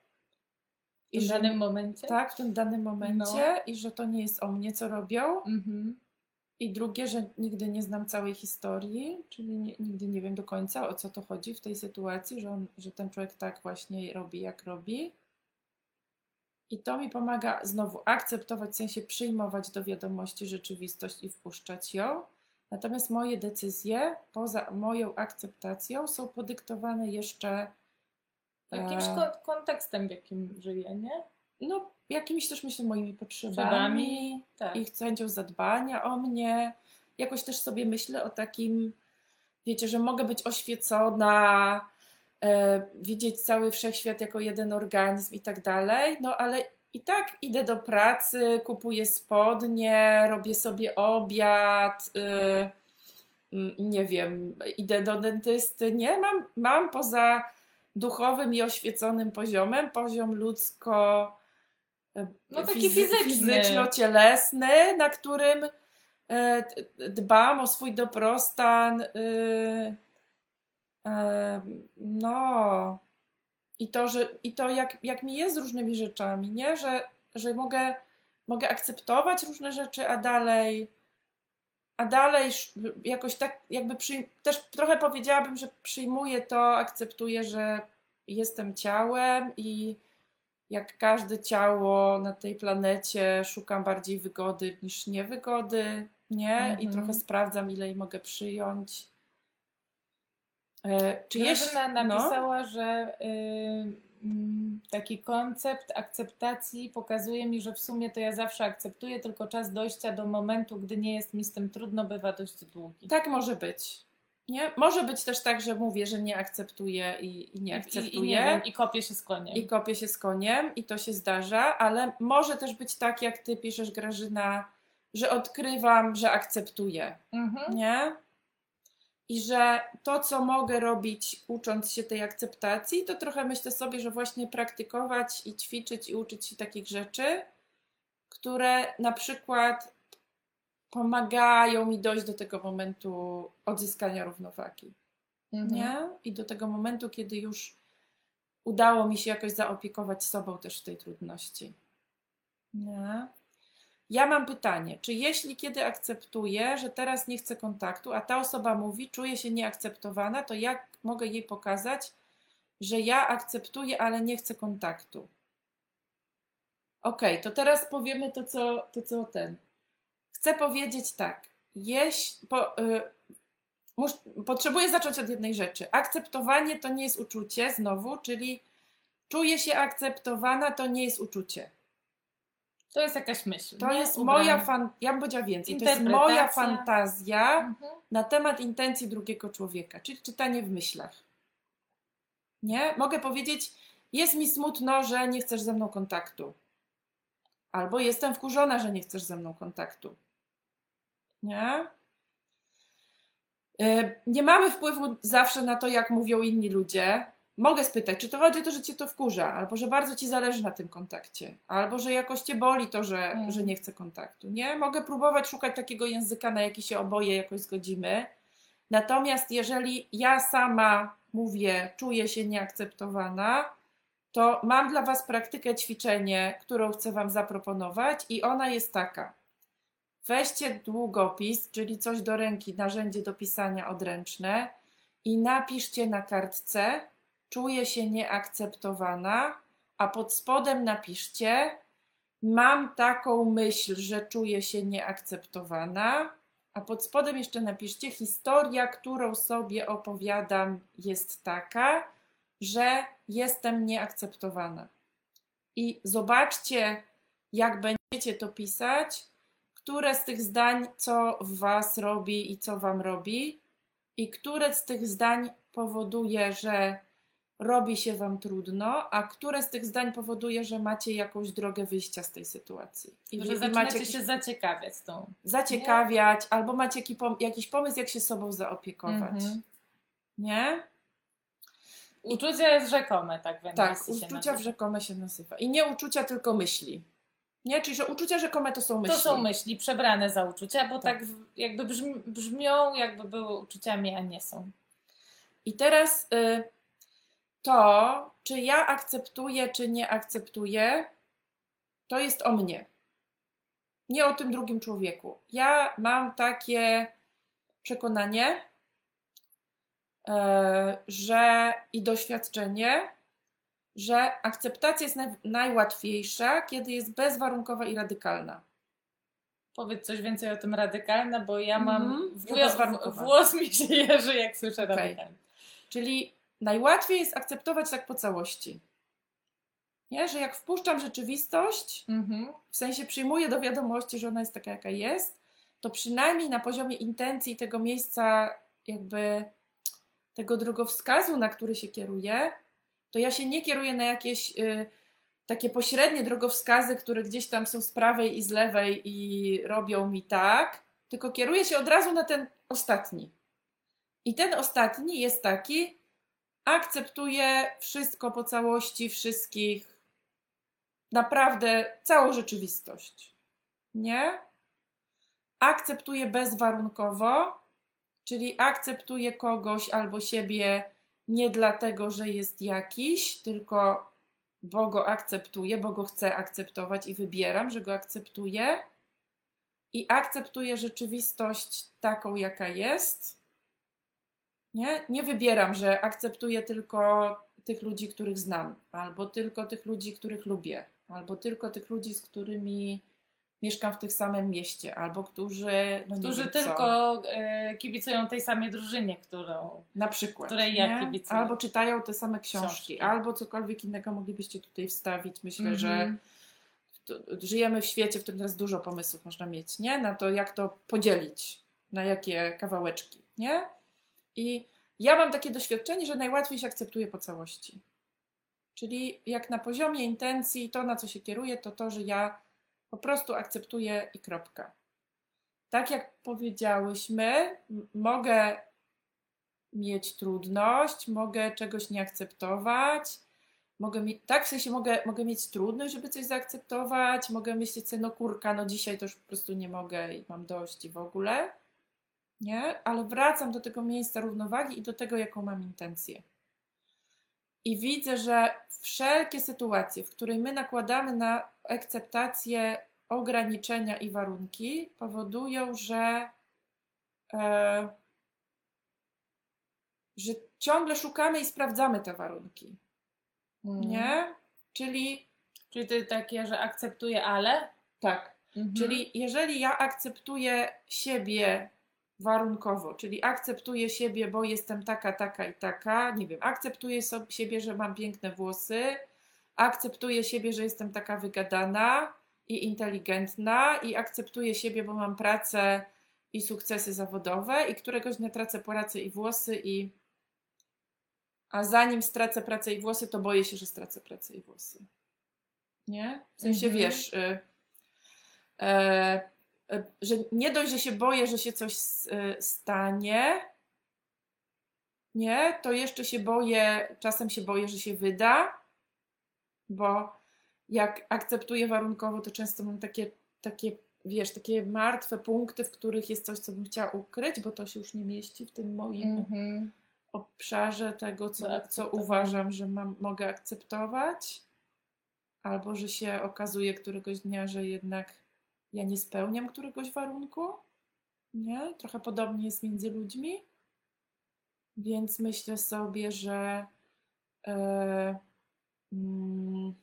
I w że, danym momencie? Tak, w tym danym momencie. No. I że to nie jest o mnie, co robią. Mhm. I drugie, że nigdy nie znam całej historii, czyli nie, nigdy nie wiem do końca o co to chodzi w tej sytuacji, że, on, że ten człowiek tak właśnie robi, jak robi. I to mi pomaga znowu akceptować, w sensie przyjmować do wiadomości rzeczywistość i wpuszczać ją. Natomiast moje decyzje, poza moją akceptacją, są podyktowane jeszcze jakimś e... kontekstem, w jakim żyję, nie? No, jakimiś też myślę moimi potrzebami tak. i chęcią zadbania o mnie. Jakoś też sobie myślę o takim, wiecie, że mogę być oświecona, e, widzieć cały wszechświat jako jeden organizm i tak dalej, no ale i tak idę do pracy, kupuję spodnie, robię sobie obiad, y, nie wiem, idę do dentysty. Nie, mam, mam poza duchowym i oświeconym poziomem poziom ludzko no, taki fizyczny. fizyczno-cielesny, na którym e, dbam o swój dobrostan. Y, e, no. I to, że, i to jak, jak mi jest z różnymi rzeczami, nie? Że, że mogę, mogę akceptować różne rzeczy, a dalej a dalej jakoś tak jakby też trochę powiedziałabym, że przyjmuję to, akceptuję, że jestem ciałem i jak każde ciało na tej planecie szukam bardziej wygody niż niewygody, nie? Mm -hmm. I mhm. trochę sprawdzam, ile jej mogę przyjąć. E, czy napisała, no? że y, taki koncept akceptacji pokazuje mi, że w sumie to ja zawsze akceptuję, tylko czas dojścia do momentu, gdy nie jest mi z tym trudno, bywa dość długi. Tak może być. Nie? Może być też tak, że mówię, że nie akceptuję i, i nie akceptuję. I, i, nie wiem, I kopię się z koniem. I kopię się z koniem i to się zdarza, ale może też być tak, jak ty piszesz, Grażyna, że odkrywam, że akceptuję, Mhm. nie? I że to, co mogę robić, ucząc się tej akceptacji, to trochę myślę sobie, że właśnie praktykować i ćwiczyć i uczyć się takich rzeczy, które na przykład pomagają mi dojść do tego momentu odzyskania równowagi, Mhm. nie? I do tego momentu, kiedy już udało mi się jakoś zaopiekować sobą też w tej trudności. Nie? Ja mam pytanie, czy jeśli kiedy akceptuję, że teraz nie chcę kontaktu, a ta osoba mówi, czuje się nieakceptowana, to jak mogę jej pokazać, że ja akceptuję, ale nie chcę kontaktu? Okej, to teraz powiemy to, co, to, co ten. Chcę powiedzieć tak. Po, y, mus, potrzebuję zacząć od jednej rzeczy. Akceptowanie to nie jest uczucie, znowu, czyli czuję się akceptowana, to nie jest uczucie. To jest jakaś myśl. To nie? jest Ubrana. moja fan, ja bym powiedziała więcej. To jest moja fantazja Mhm. na temat intencji drugiego człowieka, czyli czytanie w myślach. Nie? Mogę powiedzieć, jest mi smutno, że nie chcesz ze mną kontaktu. Albo jestem wkurzona, że nie chcesz ze mną kontaktu. Nie? Y, Nie mamy wpływu zawsze na to, jak mówią inni ludzie. Mogę spytać, czy to chodzi o to, że cię to wkurza, albo że bardzo ci zależy na tym kontakcie, albo że jakoś cię boli to, że, Mm. że nie chce kontaktu. Nie? Mogę próbować szukać takiego języka, na jaki się oboje jakoś zgodzimy. Natomiast jeżeli ja sama mówię, czuję się nieakceptowana, to mam dla Was praktykę ćwiczenie, którą chcę Wam zaproponować, i ona jest taka. Weźcie długopis, czyli coś do ręki, narzędzie do pisania odręczne, i napiszcie na kartce: Czuję się nieakceptowana, a pod spodem napiszcie: Mam taką myśl, że czuję się nieakceptowana, a pod spodem jeszcze napiszcie: Historia, którą sobie opowiadam, jest taka, że jestem nieakceptowana. I zobaczcie, jak będziecie to pisać, które z tych zdań, co w Was robi i co Wam robi, i które z tych zdań powoduje, że robi się Wam trudno, a które z tych zdań powoduje, że macie jakąś drogę wyjścia z tej sytuacji. I Że zaczynacie jakiś- się zaciekawiać tą. zaciekawiać, albo macie jakiś pomysł, jak się sobą zaopiekować. Mhm. Nie? Uczucie jest rzekome, tak w Tak, się uczucia nazywa. w rzekome się nazywa. I nie uczucia, tylko myśli. Nie? Czyli, że uczucia rzekome to są myśli. To są myśli przebrane za uczucia, bo Tak. tak, jakby brzmi, brzmią, jakby były uczuciami, a nie są. I teraz y, to, czy ja akceptuję, czy nie akceptuję, to jest o mnie. Nie o tym drugim człowieku. Ja mam takie przekonanie, że i doświadczenie, że akceptacja jest naj, najłatwiejsza, kiedy jest bezwarunkowa i radykalna. Powiedz coś więcej o tym radykalne, bo ja mam. Mhm. Wło- Bezwarunkowa. włos mi się jeży, jak słyszę radykalne. Czyli najłatwiej jest akceptować tak po całości. Nie? Że jak wpuszczam rzeczywistość, Mhm. w sensie przyjmuję do wiadomości, że ona jest taka, jaka jest, to przynajmniej na poziomie intencji tego miejsca, jakby tego drogowskazu, na który się kieruję, to ja się nie kieruję na jakieś y, takie pośrednie drogowskazy, które gdzieś tam są z prawej i z lewej i robią mi tak, tylko kieruję się od razu na ten ostatni. I ten ostatni jest taki, akceptuję wszystko po całości, wszystkich, naprawdę całą rzeczywistość. Nie? Akceptuję bezwarunkowo, czyli akceptuję kogoś albo siebie nie dlatego, że jest jakiś, tylko bo go akceptuję, bo go chcę akceptować i wybieram, że go akceptuję. I akceptuję rzeczywistość taką, jaka jest. Nie? nie wybieram, że akceptuję tylko tych ludzi, których znam, albo tylko tych ludzi, których lubię, albo tylko tych ludzi, z którymi mieszkam w tym samym mieście, albo którzy, no Którzy wiem tylko e, kibicują tej samej drużynie, którą. na przykład, której ja kibicuję. albo czytają te same książki, Książki. albo cokolwiek innego moglibyście tutaj wstawić. Myślę, że Mhm. to, żyjemy w świecie, w którym teraz dużo pomysłów można mieć, nie? Na to, jak to podzielić, na jakie kawałeczki, nie? I ja mam takie doświadczenie, że najłatwiej się akceptuje po całości. Czyli jak na poziomie intencji, to na co się kieruję, to to, że ja po prostu akceptuję i kropka. tak jak powiedziałyśmy, mogę mieć trudność, mogę czegoś nie akceptować, mogę mieć, tak w sensie mogę, mogę mieć trudność, żeby coś zaakceptować, mogę myśleć sobie, no kurka, no dzisiaj to już po prostu nie mogę i mam dość i w ogóle, nie? Ale wracam do tego miejsca równowagi i do tego, jaką mam intencję. I widzę, że wszelkie sytuacje, w której my nakładamy na akceptację ograniczenia i warunki, powodują, że, e, że ciągle szukamy i sprawdzamy te warunki. Mm. Nie? Czyli Czyli to takie, że akceptuję, ale. tak. Mhm. Czyli jeżeli ja akceptuję siebie warunkowo, czyli akceptuję siebie, bo jestem taka, taka i taka, nie wiem, akceptuję so- siebie, że mam piękne włosy, akceptuję siebie, że jestem taka wygadana i inteligentna i akceptuję siebie, bo mam pracę i sukcesy zawodowe i któregoś dnia tracę pracę i włosy i a zanim stracę pracę i włosy, to boję się, że stracę pracę i włosy. Nie? W sensie, Mhm. wiesz, y, e, że nie dość, że się boję, że się coś e, stanie, nie, to jeszcze się boję, czasem się boję, że się wyda, bo jak akceptuję warunkowo, to często mam takie, takie, wiesz, takie martwe punkty, w których jest coś, co bym chciała ukryć, bo to się już nie mieści w tym moim Mhm. obszarze tego, co, co akceptowania. uważam, że mam, mogę akceptować, albo że się okazuje któregoś dnia, że jednak ja nie spełniam któregoś warunku. Nie? Trochę podobnie jest między ludźmi. Więc myślę sobie, że e, mm,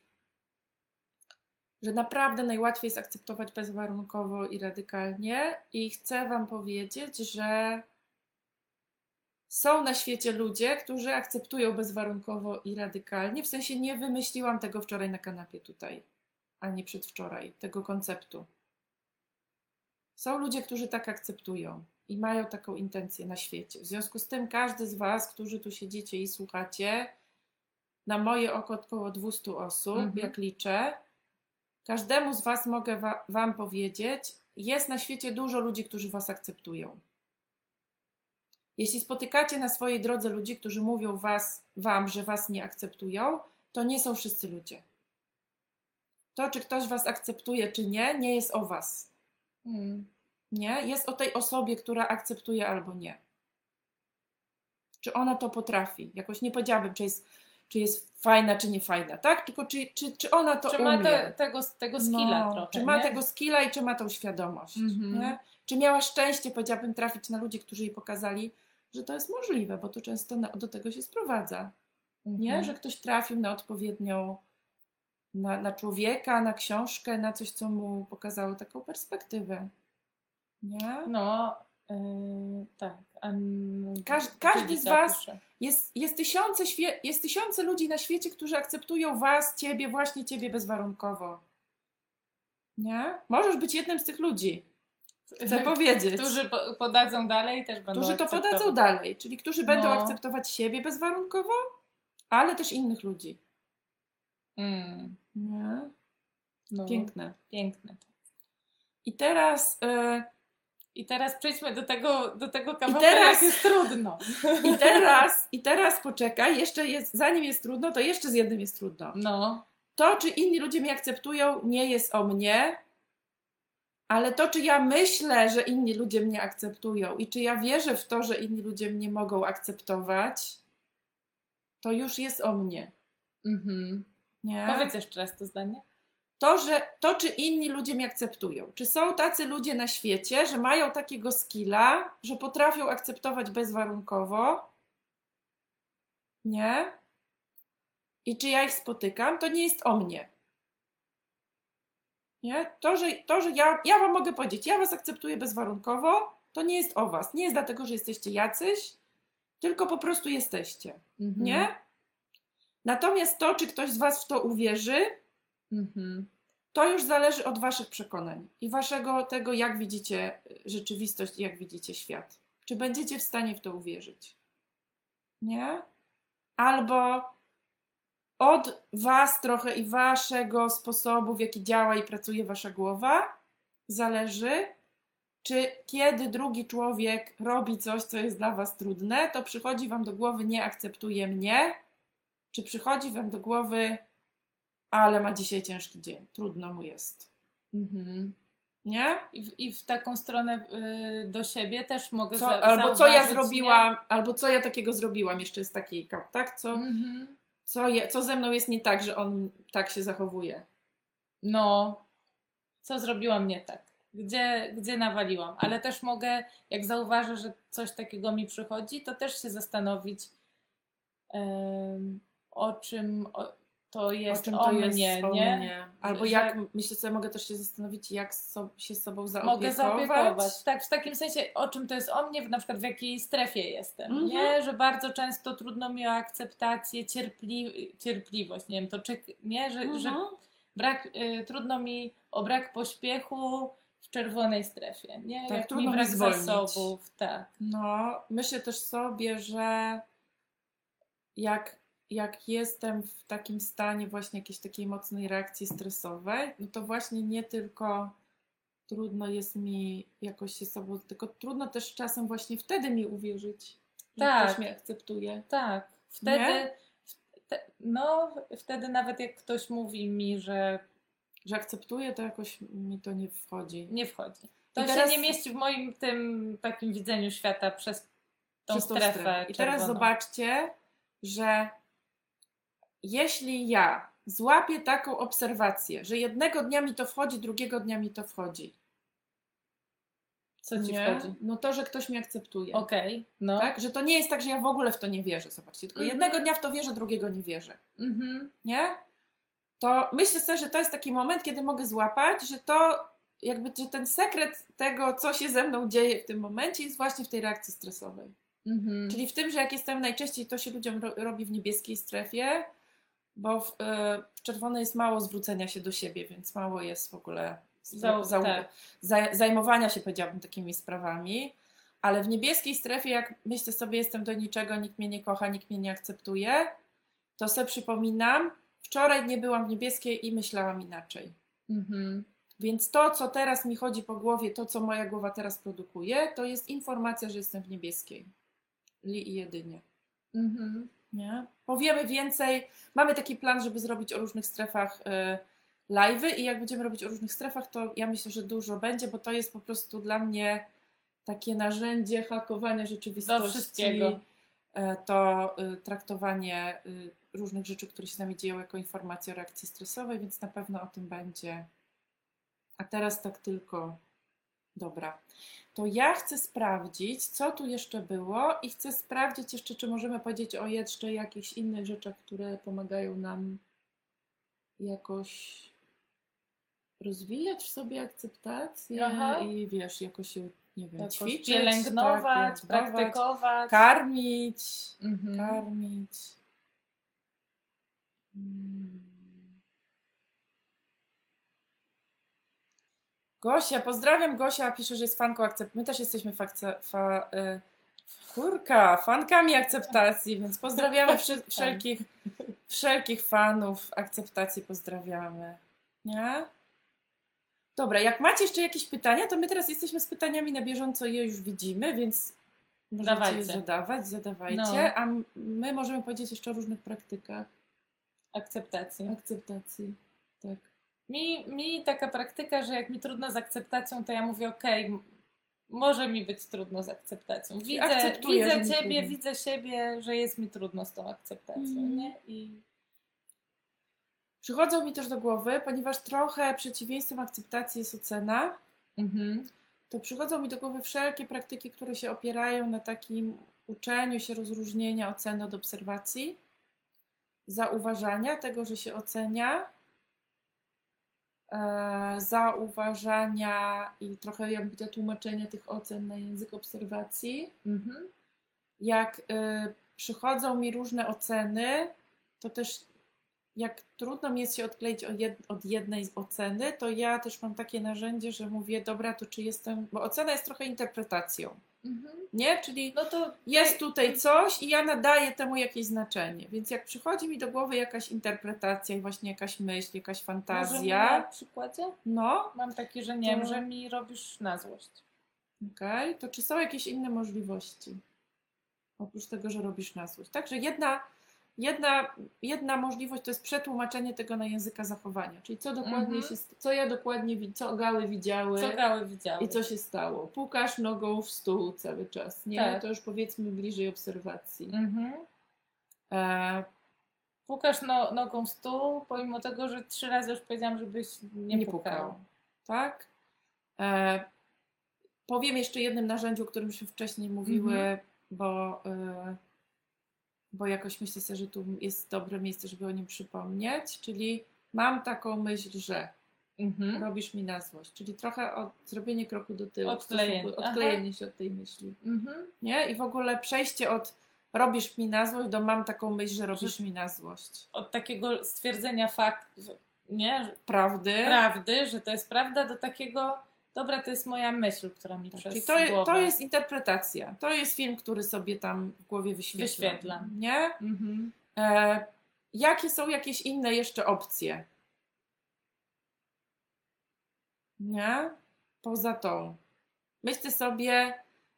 że naprawdę najłatwiej jest akceptować bezwarunkowo i radykalnie. I chcę Wam powiedzieć, że są na świecie ludzie, którzy akceptują bezwarunkowo i radykalnie. W sensie nie wymyśliłam tego wczoraj na kanapie tutaj, ani przedwczoraj, tego konceptu. Są ludzie, którzy tak akceptują i mają taką intencję na świecie. W związku z tym każdy z Was, którzy tu siedzicie i słuchacie, na moje oko około 200 osób, Mhm. jak liczę, każdemu z Was mogę wa- Wam powiedzieć, jest na świecie dużo ludzi, którzy Was akceptują. Jeśli spotykacie na swojej drodze ludzi, którzy mówią was, Wam, że Was nie akceptują, to nie są wszyscy ludzie. To, czy ktoś Was akceptuje, czy nie, nie jest o Was. Mm. Nie? Jest o tej osobie, która akceptuje albo nie. Czy ona to potrafi? Jakoś nie powiedziałabym, czy jest, czy jest fajna, czy nie fajna, tak? Tylko czy, czy, czy ona to Czy umie. ma te, tego, tego skilla No, trochę? Czy ma nie? tego skilla i czy ma tą świadomość. Mhm. Nie? Czy miała szczęście, powiedziałabym, trafić na ludzi, którzy jej pokazali, że to jest możliwe, bo to często do tego się sprowadza. Nie? Mhm. Że ktoś trafił na odpowiednią, na, na człowieka, na książkę, na coś, co mu pokazało taką perspektywę. Nie? No, yy, tak. Um, Każ- każdy z was- Jest, jest, tysiące jest tysiące ludzi na świecie, którzy akceptują was, ciebie, właśnie ciebie bezwarunkowo. Nie? Możesz być jednym z tych ludzi. Chcę *laughs* powiedzieć. Którzy po, podadzą dalej też będą którzy to podadzą dalej, czyli którzy będą No. akceptować siebie bezwarunkowo, ale też innych ludzi. Mm, Nie? no, Piękne. Piękne. I teraz, e, I teraz przejdźmy do tego, do tego kawałka, teraz- jak jest trudno. i teraz, i teraz poczekaj, jeszcze jest, zanim jest trudno, to jeszcze z jednym jest trudno. No, To, czy inni ludzie mnie akceptują, nie jest o mnie, ale to, czy ja myślę, że inni ludzie mnie akceptują i czy ja wierzę w to, że inni ludzie mnie mogą akceptować, to już jest o mnie. mhm. Nie? powiedz jeszcze raz to zdanie. to, że to, czy inni ludzie mnie akceptują. Czy są tacy ludzie na świecie, że mają takiego skilla, że potrafią akceptować bezwarunkowo? Nie? I czy ja ich spotykam, to nie jest o mnie. Nie? To, że, to, że ja, ja Wam mogę powiedzieć, ja Was akceptuję bezwarunkowo, to nie jest o Was. Nie jest dlatego, że jesteście jacyś, tylko po prostu jesteście. Mhm. Nie? Natomiast to, czy ktoś z Was w to uwierzy, Mhm. to już zależy od Waszych przekonań i Waszego tego, jak widzicie rzeczywistość i jak widzicie świat. Czy będziecie w stanie w to uwierzyć? Nie? Albo od Was trochę i Waszego sposobu, w jaki działa i pracuje Wasza głowa, zależy, czy kiedy drugi człowiek robi coś, co jest dla Was trudne, to przychodzi Wam do głowy nie akceptuje mnie, czy przychodzi Wam do głowy ale ma dzisiaj ciężki dzień, trudno mu jest. Mhm. Nie? I, w, I w taką stronę y, do siebie też mogę Co, za, albo co ja zrobiłam, albo co ja takiego zrobiłam, jeszcze jest taki kap, tak? Co, Nie? Mhm. co, je, co ze mną jest nie tak, że on tak się zachowuje. No, co zrobiłam nie tak? Gdzie, gdzie nawaliłam? Ale też mogę, jak zauważę, że coś takiego mi przychodzi, to też się zastanowić, o czym o, to jest o czym o to mnie, jest nie? o mnie. Albo Że- jak, myślę sobie, mogę też się zastanowić, jak so, się z sobą zaopiekować. Mogę zaopiekować. Tak, w takim sensie, o czym to jest o mnie, na przykład w jakiej strefie jestem, Mhm. nie? Że bardzo często trudno mi o akceptację, cierpli, cierpliwość, nie wiem, to czek, nie? Że, że Mhm. brak, y, trudno mi o brak pośpiechu w czerwonej strefie, nie? Tak, Jak trudno mi mi brak zwolnić. zasobów, tak. No, myślę też sobie, że jak, jak jestem w takim stanie właśnie jakiejś takiej mocnej reakcji stresowej, no to właśnie nie tylko trudno jest mi jakoś się sobą, tylko trudno też czasem właśnie wtedy mi uwierzyć, że Tak. ktoś mnie akceptuje. Tak, wtedy, Nie? no, wtedy nawet jak ktoś mówi mi, że Że akceptuje, to jakoś mi to nie wchodzi. nie wchodzi. To I teraz- się nie mieści w moim tym takim widzeniu świata przez tą przez tą strefę. strefę. I teraz zobaczcie, że jeśli ja złapię taką obserwację, że jednego dnia mi to wchodzi, drugiego dnia mi to wchodzi, Co ci nie? wchodzi? no to, że ktoś mnie akceptuje. Okej, no. Tak? Że to nie jest tak, że ja w ogóle w to nie wierzę, zobaczcie. Tylko Mhm. jednego dnia w to wierzę, drugiego nie wierzę. Mhm. Nie? To myślę sobie, że to jest taki moment, kiedy mogę złapać, że to jakby, że ten sekret tego, co się ze mną dzieje w tym momencie jest właśnie w tej reakcji stresowej. Mhm. Czyli w tym, że jak jestem najczęściej, to się ludziom ro, robi w niebieskiej strefie, bo w, e, w czerwonej jest mało zwrócenia się do siebie, więc mało jest w ogóle za, Zau- za, tak. za, zajmowania się, powiedziałabym, takimi sprawami. Ale w niebieskiej strefie, jak myślę sobie, jestem do niczego, nikt mnie nie kocha, nikt mnie nie akceptuje, to sobie przypominam, wczoraj nie byłam w niebieskiej i myślałam inaczej. Mhm. Więc to, co teraz mi chodzi po głowie, to, co moja głowa teraz produkuje, to jest informacja, że jestem w niebieskiej. Li i jedynie. Mhm. Nie? Powiemy więcej. Mamy taki plan, żeby zrobić o różnych strefach y, live'y i jak będziemy robić o różnych strefach, to ja myślę, że dużo będzie, bo to jest po prostu dla mnie takie narzędzie hakowania rzeczywistości. Do wszystkiego. e, To y, traktowanie y, różnych rzeczy, które się z nami dzieją jako informacje o reakcji stresowej, więc na pewno o tym będzie. A teraz tak tylko. Dobra. To ja chcę sprawdzić, co tu jeszcze było i chcę sprawdzić jeszcze, czy możemy powiedzieć o jeszcze jakichś innych rzeczach, które pomagają nam jakoś rozwijać w sobie akceptację Aha. i wiesz, jakoś się, nie wiem, Jakoś ćwiczyć, pielęgnować, tak, pielęgnować, praktykować. karmić, Mhm. karmić. Mm. Gosia, pozdrawiam Gosia, pisze, że jest fanką akceptacji. My też jesteśmy fakce, fa, y, kurka, fankami akceptacji, więc pozdrawiamy wszy, *laughs* wszelkich, wszelkich fanów akceptacji, pozdrawiamy. Nie? Dobra, jak macie jeszcze jakieś pytania, to my teraz jesteśmy z pytaniami na bieżąco, je już widzimy, więc możecie je Dawajcie. zadawać, zadawajcie, No. a my możemy powiedzieć jeszcze o różnych praktykach Akceptacji. akceptacji. Mi, mi taka praktyka, że jak mi trudno z akceptacją, to ja mówię, okej, m- może mi być trudno z akceptacją. Widzę, widzę ciebie, widzę siebie, że jest mi trudno z tą akceptacją, Mhm. nie? I Przychodzą mi też do głowy, ponieważ trochę przeciwieństwem akceptacji jest ocena, mhm. to przychodzą mi do głowy wszelkie praktyki, które się opierają na takim uczeniu się rozróżnienia oceny od obserwacji, zauważania tego, że się ocenia, zauważania i trochę jakby tłumaczenia tych ocen na język obserwacji. Mhm. jak y, przychodzą mi różne oceny, to też jak trudno mi jest się odkleić od jednej z oceny, to ja też mam takie narzędzie, że mówię, dobra, to czy jestem, bo ocena jest trochę interpretacją, Mhm. nie? Czyli No to jest tutaj coś i ja nadaję temu jakieś znaczenie, więc jak przychodzi mi do głowy jakaś interpretacja i właśnie jakaś myśl, jakaś może na fantazja, przykładzie no, mam taki, że nie wiem, że mi robisz na złość. Okej, to czy są jakieś inne możliwości? Oprócz tego, że robisz na złość. Także jedna, jedna, jedna możliwość to jest przetłumaczenie tego na języka zachowania. Czyli co dokładnie Mhm. się, co ja dokładnie, co gały widziały Co gały widziały. i co się stało. Pukasz nogą w stół cały czas, nie? Tak. To już powiedzmy bliżej obserwacji. Mhm. E, Pukasz no, nogą w stół, pomimo tego, że trzy razy już powiedziałam, żebyś nie, nie, pukał. pukał. Tak? E, powiem jeszcze jednym narzędziu, o którym się wcześniej mówiły, Mhm. bo, e, bo jakoś myślę sobie, że tu jest dobre miejsce, żeby o nim przypomnieć, czyli mam taką myśl, że Mhm. robisz mi na złość, czyli trochę od, zrobienie kroku do tyłu, Odklejenie. odklejenie się od tej myśli. Mhm. Nie? I w ogóle przejście od robisz mi na złość do mam taką myśl, że robisz mi na złość. Od takiego stwierdzenia faktu, nie, że Prawdy? prawdy, że to jest prawda, do takiego, dobra, to jest moja myśl, która mi Tak, przez to, głowę. to jest interpretacja. To jest film, który sobie tam w głowie wyświetlam. Wyświetlam. Nie? Mhm. E, jakie są jakieś inne jeszcze opcje? Nie? Poza tą. Myślę sobie,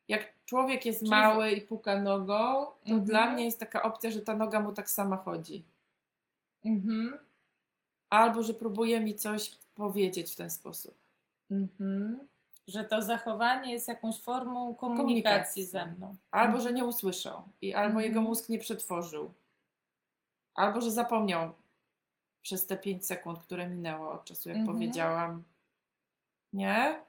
jak człowiek jest Czyli- mały i puka nogą, to Mhm. dla mnie jest taka opcja, że ta noga mu tak sama chodzi. Mhm. Albo, że próbuje mi coś powiedzieć w ten sposób. Mhm. Że to zachowanie jest jakąś formą komunikacji, Komunikacji. ze mną. Albo, Mhm. że nie usłyszał. I albo Mhm. jego mózg nie przetworzył. Albo, że zapomniał przez te 5 sekund, które minęło od czasu, jak Mhm. powiedziałam. Nie?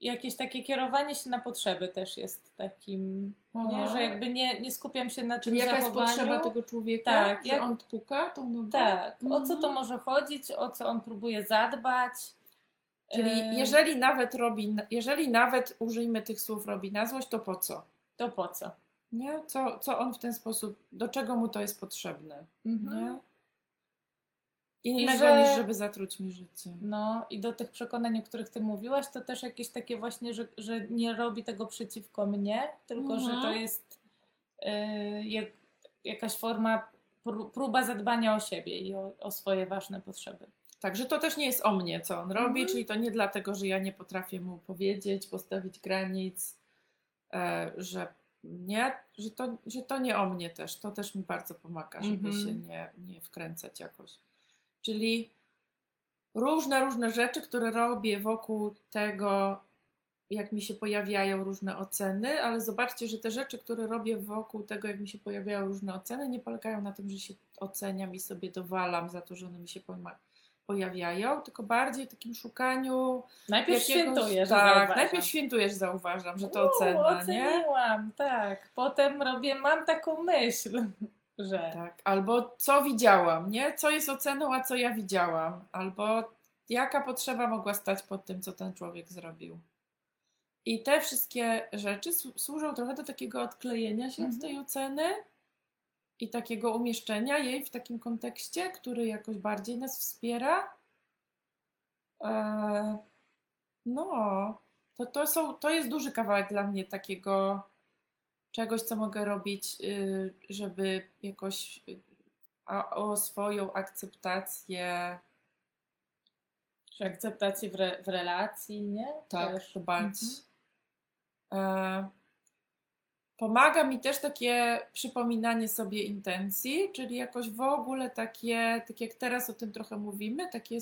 Jakieś takie kierowanie się na potrzeby też jest takim, nie? Aha. że jakby nie, nie skupiam się na Czyli tym jaka jest potrzeba tego człowieka? Tak, jak- on puka tą nogą? Tak, o co to Mhm. może chodzić, o co on próbuje zadbać. Czyli E, jeżeli nawet robi, jeżeli nawet użyjmy tych słów robi na złość, to po co? To po co? Nie? Co, co on w ten sposób, do czego mu to jest potrzebne? Mhm. Nie? Innego że- niż żeby zatruć mi życie. No i do tych przekonań, o których ty mówiłaś, to też jakieś takie właśnie, że, że nie robi tego przeciwko mnie, tylko że Mhm. to jest y, jak, jakaś forma, pró- próba zadbania o siebie i o, o swoje ważne potrzeby. Także to też nie jest o mnie, co on robi, Mhm. czyli to nie dlatego, że ja nie potrafię mu powiedzieć, postawić granic, e, że nie, że to, że to nie o mnie też. To też mi bardzo pomaga, żeby Mhm. się nie, nie wkręcać jakoś. Czyli różne, różne rzeczy, które robię wokół tego, jak mi się pojawiają różne oceny, ale zobaczcie, że te rzeczy, które robię wokół tego, jak mi się pojawiają różne oceny, nie polegają na tym, że się oceniam i sobie dowalam za to, że one mi się pojawiają, tylko bardziej takim szukaniu. Najpierw jakiegoś- świętujesz, Tak, zauważam. najpierw świętujesz, zauważam, że to Uuu, ocena, nie? Oceniłam, tak. Potem robię, mam taką myśl, *laughs* że Tak, albo co widziałam, nie? Co jest oceną, a co ja widziałam, albo jaka potrzeba mogła stać pod tym, co ten człowiek zrobił. I te wszystkie rzeczy słu- służą trochę do takiego odklejenia się Mhm. od tej oceny i takiego umieszczenia jej w takim kontekście, który jakoś bardziej nas wspiera. Eee, no, to, to, są, to jest duży kawałek dla mnie takiego czegoś, co mogę robić, y, żeby jakoś a, o swoją akceptację że akceptację w, re, w relacji, nie? tak Też. dbać. Mhm. E, Pomaga mi też takie przypominanie sobie intencji, czyli jakoś w ogóle takie, tak jak teraz o tym trochę mówimy, takie y,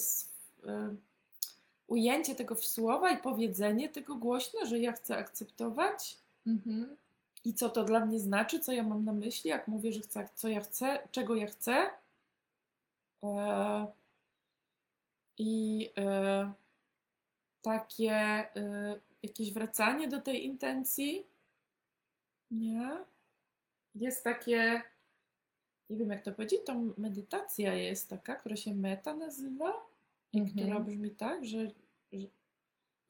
ujęcie tego w słowa i powiedzenie tego głośno, że ja chcę akceptować Mhm. i co to dla mnie znaczy, co ja mam na myśli, jak mówię, że chcę, co ja chcę, czego ja chcę. E, I e, takie e, jakieś wracanie do tej intencji. Nie? Jest takie, nie wiem jak to powiedzieć, to medytacja jest taka, która się meta nazywa i Mhm. która brzmi tak, że, że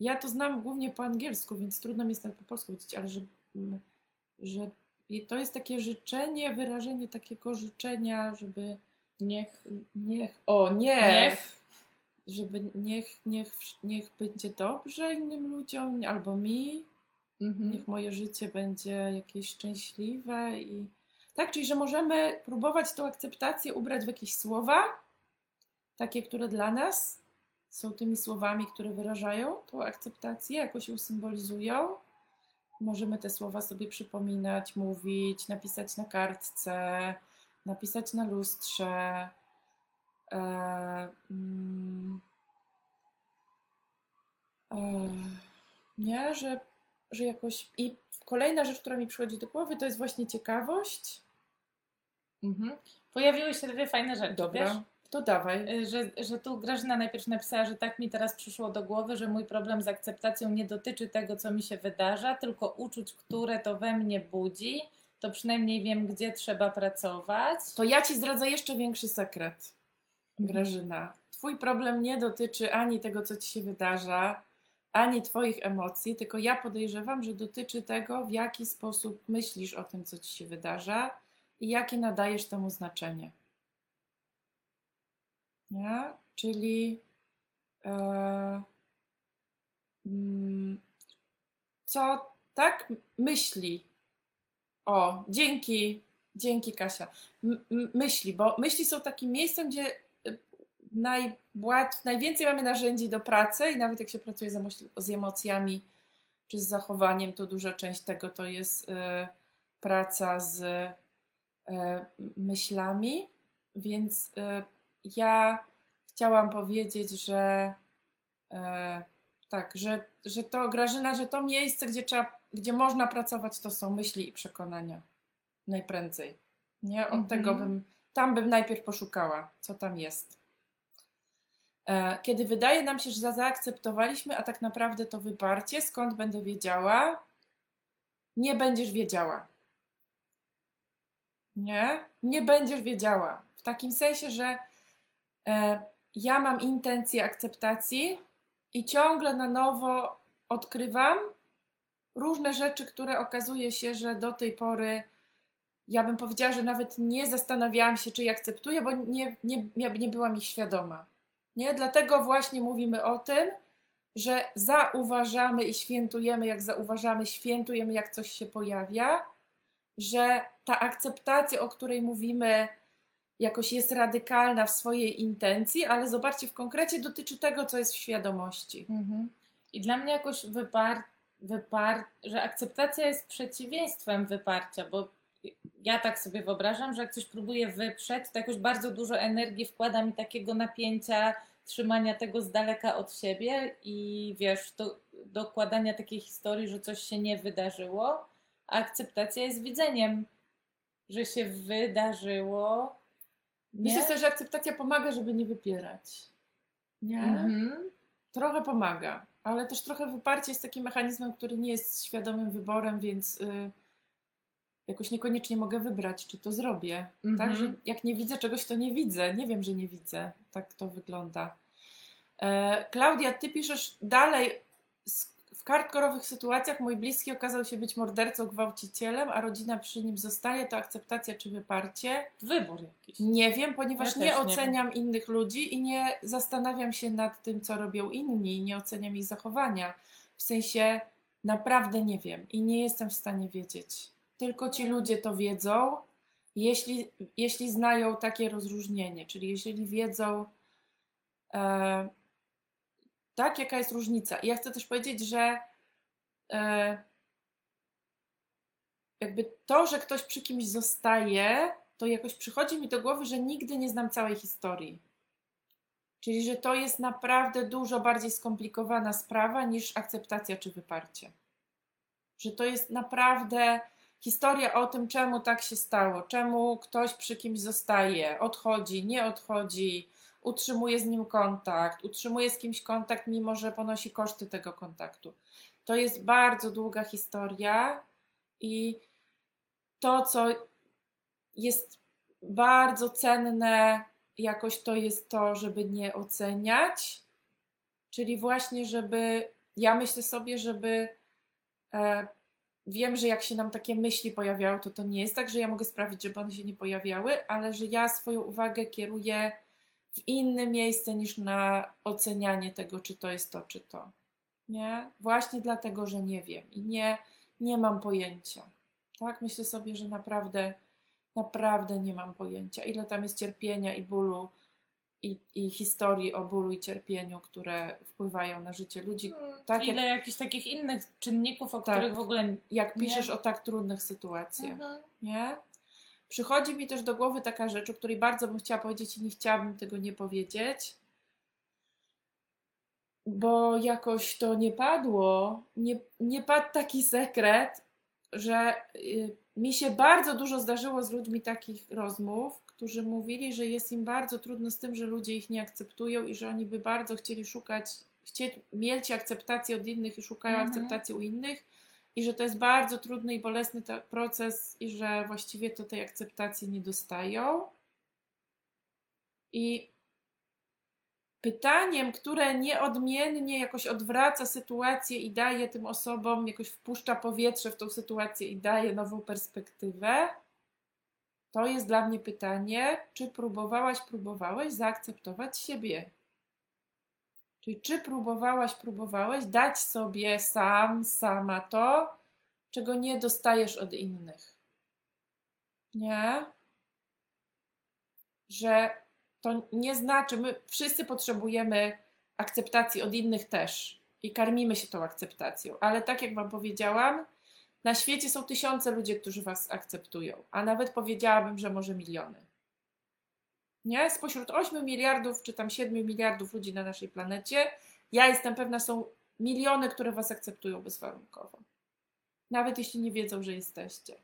ja to znam głównie po angielsku, więc trudno mi jest nawet po polsku powiedzieć, ale że, że i to jest takie życzenie, wyrażenie takiego życzenia, żeby Niech, niech, o nie, niech, żeby niech, niech, niech będzie dobrze innym ludziom albo mi, mhm. niech moje życie będzie jakieś szczęśliwe i tak, czyli że możemy próbować tą akceptację ubrać w jakieś słowa, takie, które dla nas są tymi słowami, które wyrażają tą akceptację, jakoś ją symbolizują możemy te słowa sobie przypominać, mówić, napisać na kartce, napisać na lustrze. E, mm, e, nie, że, że jakoś. I kolejna rzecz, która mi przychodzi do głowy, to jest właśnie ciekawość. Mhm. Pojawiły się dwie fajne rzeczy, Dobra, wiesz? to dawaj. Y, Że, że tu Grażyna najpierw napisała, że tak mi teraz przyszło do głowy, że mój problem z akceptacją nie dotyczy tego, co mi się wydarza, tylko uczuć, które to we mnie budzi. To przynajmniej wiem, gdzie trzeba pracować. To ja ci zdradzę jeszcze większy sekret, Grażyna. Twój problem nie dotyczy ani tego, co ci się wydarza, ani twoich emocji, tylko ja podejrzewam, że dotyczy tego, w jaki sposób myślisz o tym, co ci się wydarza i jakie nadajesz temu znaczenie. Nie? Czyli e, mm, co tak myśli. O, dzięki, dzięki Kasia. M- myśli, bo myśli są takim miejscem, gdzie najłat, najwięcej mamy narzędzi do pracy i nawet jak się pracuje z, emo- z emocjami czy z zachowaniem, to duża część tego to jest y, praca z y, myślami, więc y, ja chciałam powiedzieć, że tak, że, że to Grażyna, że to miejsce, gdzie trzeba, gdzie można pracować, to są myśli i przekonania. Najprędzej. Nie? Od Mhm. tego bym, tam bym najpierw poszukała, co tam jest. E, Kiedy wydaje nam się, że za- zaakceptowaliśmy, a tak naprawdę to wyparcie, skąd będę wiedziała? Nie będziesz wiedziała. Nie? Nie będziesz wiedziała. W takim sensie, że e, ja mam intencję akceptacji i ciągle na nowo odkrywam różne rzeczy, które okazuje się, że do tej pory ja bym powiedziała, że nawet nie zastanawiałam się, czy je akceptuję, bo nie, nie, nie byłam ich świadoma. Nie? Dlatego właśnie mówimy o tym, że zauważamy i świętujemy, jak zauważamy, świętujemy, jak coś się pojawia, że ta akceptacja, o której mówimy, jakoś jest radykalna w swojej intencji, ale zobaczcie, w konkrecie dotyczy tego, co jest w świadomości. Mhm. I dla mnie jakoś wypar, wypar, że akceptacja jest przeciwieństwem wyparcia, bo ja tak sobie wyobrażam, że jak coś próbuję wyprzeć, to jakoś bardzo dużo energii wkłada mi takiego napięcia, trzymania tego z daleka od siebie i wiesz, do, dokładania takiej historii, że coś się nie wydarzyło, a akceptacja jest widzeniem, że się wydarzyło. Nie? Myślę że akceptacja pomaga, żeby nie wypierać. Nie? Mhm. Trochę pomaga, ale też trochę wyparcie jest takim mechanizmem, który nie jest świadomym wyborem, więc y, jakoś niekoniecznie mogę wybrać, czy to zrobię. Mhm. Tak, że jak nie widzę czegoś, to nie widzę. Nie wiem, że nie widzę. Tak to wygląda. E, Klaudia, ty piszesz dalej. "S- W kartkorowych sytuacjach mój bliski okazał się być mordercą, gwałcicielem, a rodzina przy nim zostaje. To akceptacja czy wyparcie? Wybór jakiś. Nie wiem, ponieważ Ja nie też nie oceniam innych ludzi i nie zastanawiam się nad tym, co robią inni, nie oceniam ich zachowania. W sensie naprawdę nie wiem i nie jestem w stanie wiedzieć. Tylko ci ludzie to wiedzą, jeśli, jeśli znają takie rozróżnienie, czyli jeżeli wiedzą, e, tak, jaka jest różnica. I ja chcę też powiedzieć, że e, jakby to, że ktoś przy kimś zostaje, to jakoś przychodzi mi do głowy, że nigdy nie znam całej historii. Czyli, że to jest naprawdę dużo bardziej skomplikowana sprawa niż akceptacja czy wyparcie. Że to jest naprawdę historia o tym, czemu tak się stało, czemu ktoś przy kimś zostaje, odchodzi, nie odchodzi, utrzymuje z nim kontakt, utrzymuje z kimś kontakt, mimo że ponosi koszty tego kontaktu. To jest bardzo długa historia i to, co jest bardzo cenne, jakoś to jest to, żeby nie oceniać, czyli właśnie, żeby ja myślę sobie, żeby e, wiem, że jak się nam takie myśli pojawiały, to to nie jest tak, że ja mogę sprawić, żeby one się nie pojawiały, ale że ja swoją uwagę kieruję w inne miejsce niż na ocenianie tego, czy to jest to, czy to. Nie? Właśnie dlatego, że nie wiem i nie, nie mam pojęcia. Tak? Myślę sobie, że naprawdę, naprawdę nie mam pojęcia, ile tam jest cierpienia i bólu i, i historii o bólu i cierpieniu, które wpływają na życie ludzi. Tak Ile jak, jakichś takich innych czynników, o Tak. których w ogóle jak Nie. piszesz o tak trudnych sytuacjach. Mhm. Nie? Przychodzi mi też do głowy taka rzecz, o której bardzo bym chciała powiedzieć i nie chciałabym tego nie powiedzieć, bo jakoś to nie padło. Nie, nie padł taki sekret, że y, mi się bardzo dużo zdarzyło z ludźmi takich rozmów, którzy mówili, że jest im bardzo trudno z tym, że ludzie ich nie akceptują i że oni by bardzo chcieli szukać, chcieć mieć akceptację od innych i szukają Mhm. akceptacji u innych i że to jest bardzo trudny i bolesny proces i że właściwie to tej akceptacji nie dostają. I pytaniem, które nieodmiennie jakoś odwraca sytuację i daje tym osobom, jakoś wpuszcza powietrze w tą sytuację i daje nową perspektywę, to jest dla mnie pytanie, czy próbowałaś, próbowałeś zaakceptować siebie? Czyli czy próbowałaś, próbowałeś dać sobie sam, sama to, czego nie dostajesz od innych? Nie? Że to nie znaczy, my wszyscy potrzebujemy akceptacji od innych też i karmimy się tą akceptacją, ale tak jak Wam powiedziałam, na świecie są tysiące ludzi, którzy Was akceptują, a nawet powiedziałabym, że może miliony. Nie? Spośród 8 miliardów czy tam 7 miliardów ludzi na naszej planecie, ja jestem pewna, są miliony, które Was akceptują bezwarunkowo. Nawet jeśli nie wiedzą, że jesteście.